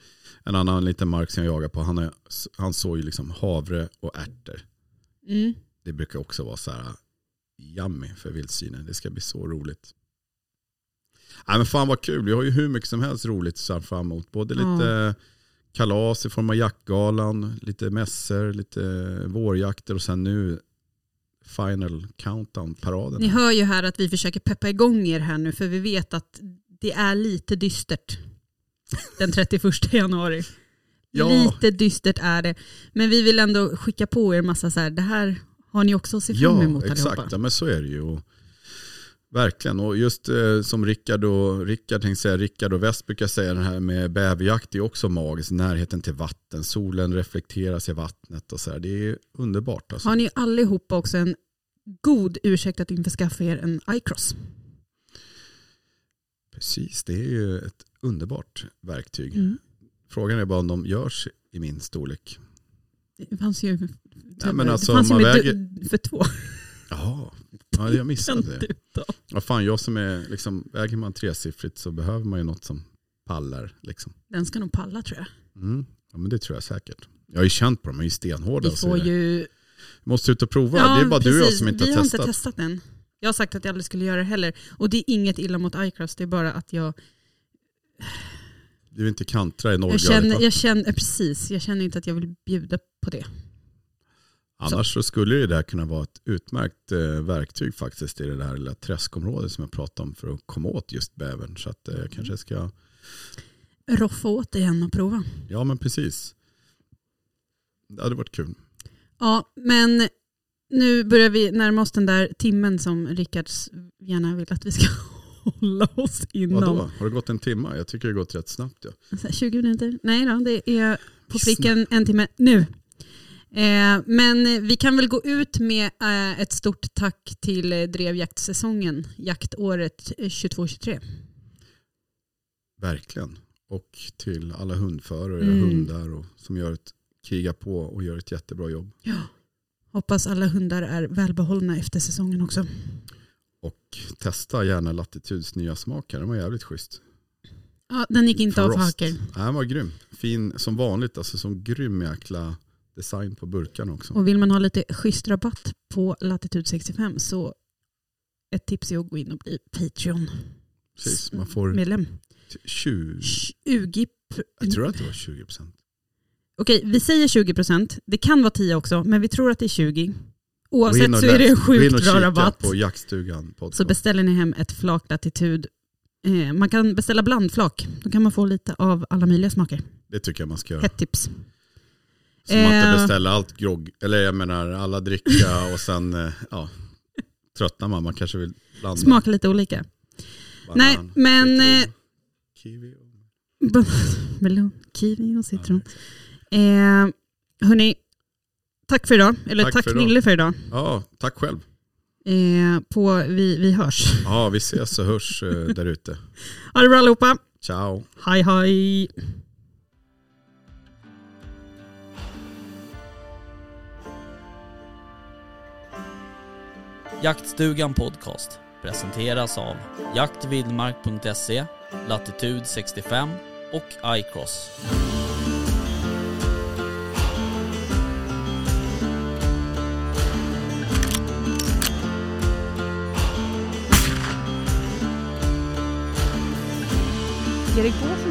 en annan liten mark som jag jagar på, han, är, han såg ju liksom havre och ärtor. Mm. Det brukar också vara så här yummy för vildsvinen. Det ska bli så roligt. Nej men fan vad kul, vi har ju hur mycket som helst roligt så fram emot. Både lite kalas i form av jaktgalan, lite mässor, lite vårjakter och sen nu final countdown-paraden. Ni hör ju här att vi försöker peppa igång er här nu för vi vet att det är lite dystert den 31 januari. Ja. Lite dystert är det. Men vi vill ändå skicka på er massa så här, det här har ni också att se fram emot Ja, exakt. Ja, men så är det ju. Och, verkligen. Och just eh, som Rickard och, Rickard, tänkte säga, Rickard och West brukar säga, den här med bäverjakt är också magiskt. Närheten till vatten, solen reflekteras i vattnet och så här. Det är underbart. Alltså. Har ni allihopa också en god ursäkt att införskaffa er en iCross? Precis, det är ju ett underbart verktyg. Mm. Frågan är bara om de görs i min storlek. Det fanns ju, Nej, men alltså, det fanns ju man med väger- för två. Jaha, ja, jag missade det. Ja, fan, jag som är, liksom, väger man tresiffrigt så behöver man ju något som pallar. Liksom. Den ska nog palla tror jag. Mm. Ja, men det tror jag säkert. Jag har ju känt på dem, de är ju stenhårda. Vi får ju... Måste ut och prova. det är bara du och jag precis. som inte Vi har har testat. inte testat än. Jag har sagt att jag aldrig skulle göra det heller. Och det är inget illa mot iCross, det är bara att jag, Du vill inte kantra i jag, nollgradigt känner, jag, känner, precis, jag känner inte att jag vill bjuda på det. Annars så skulle det där kunna vara ett utmärkt eh, verktyg faktiskt i det där lilla träskområdet som jag pratade om för att komma åt just bävern. Så att eh, jag kanske ska, Roffa åt igen och prova. ja men precis. Det hade varit kul. Ja, men nu börjar vi närma oss den där timmen som Rickard gärna vill att vi ska hålla oss inom. Vadå? Har det gått en timme? Jag tycker det har gått rätt snabbt. Ja. Så här, 20 minuter? Nej då, det är på pricken en timme nu. Eh, men vi kan väl gå ut med eh, ett stort tack till eh, drevjaktsäsongen, jaktåret eh, 22-23. Verkligen. Och till alla hundförare och Mm. hundar och, som gör ett, krigar på och gör ett jättebra jobb. Hoppas alla hundar är välbehållna efter säsongen också. Och testa gärna Latitudes nya smak här. Den var jävligt schysst. Ja, den gick inte av för Frost. hacker. Nej, den var grym. Fin som vanligt. Alltså som grym jäkla design på burkarna också. Och vill man ha lite schysst rabatt på Latitude 65 så ett tips är att gå in och bli Precis, man får Patreon-medlem. 20, 20 jag tror att det var 20 procent. Okej, vi säger 20%. Det kan vara 10 också, men vi tror att det är 20. Gå in Oavsett så är det en sjukt bra rabatt. på Jaktstugan Så beställer ni hem ett flak latitud. Eh, man kan beställa blandflak. Då kan man få lite av alla möjliga smaker. Det tycker jag man ska göra. Hett tips. Så man inte Eh. beställer allt grogg, eller jag menar alla dricka och sen eh, ja, tröttnar man. Man kanske vill blanda. Smaka lite olika. banan, Nej, men, citron, kiwi. och- Melon, kiwi och citron. Ja, Eh, hörni, tack för idag. Eller Tack tack, för idag. Nille för idag. Ja, tack själv. Eh, på, vi, vi hörs. Ja, vi ses och hörs eh, där ute. Ha det bra allihopa. Ciao. Hej hej. Jaktstugan Podcast presenteras av jaktvildmark.se, Latitude 65 och iCross. Ska det gå som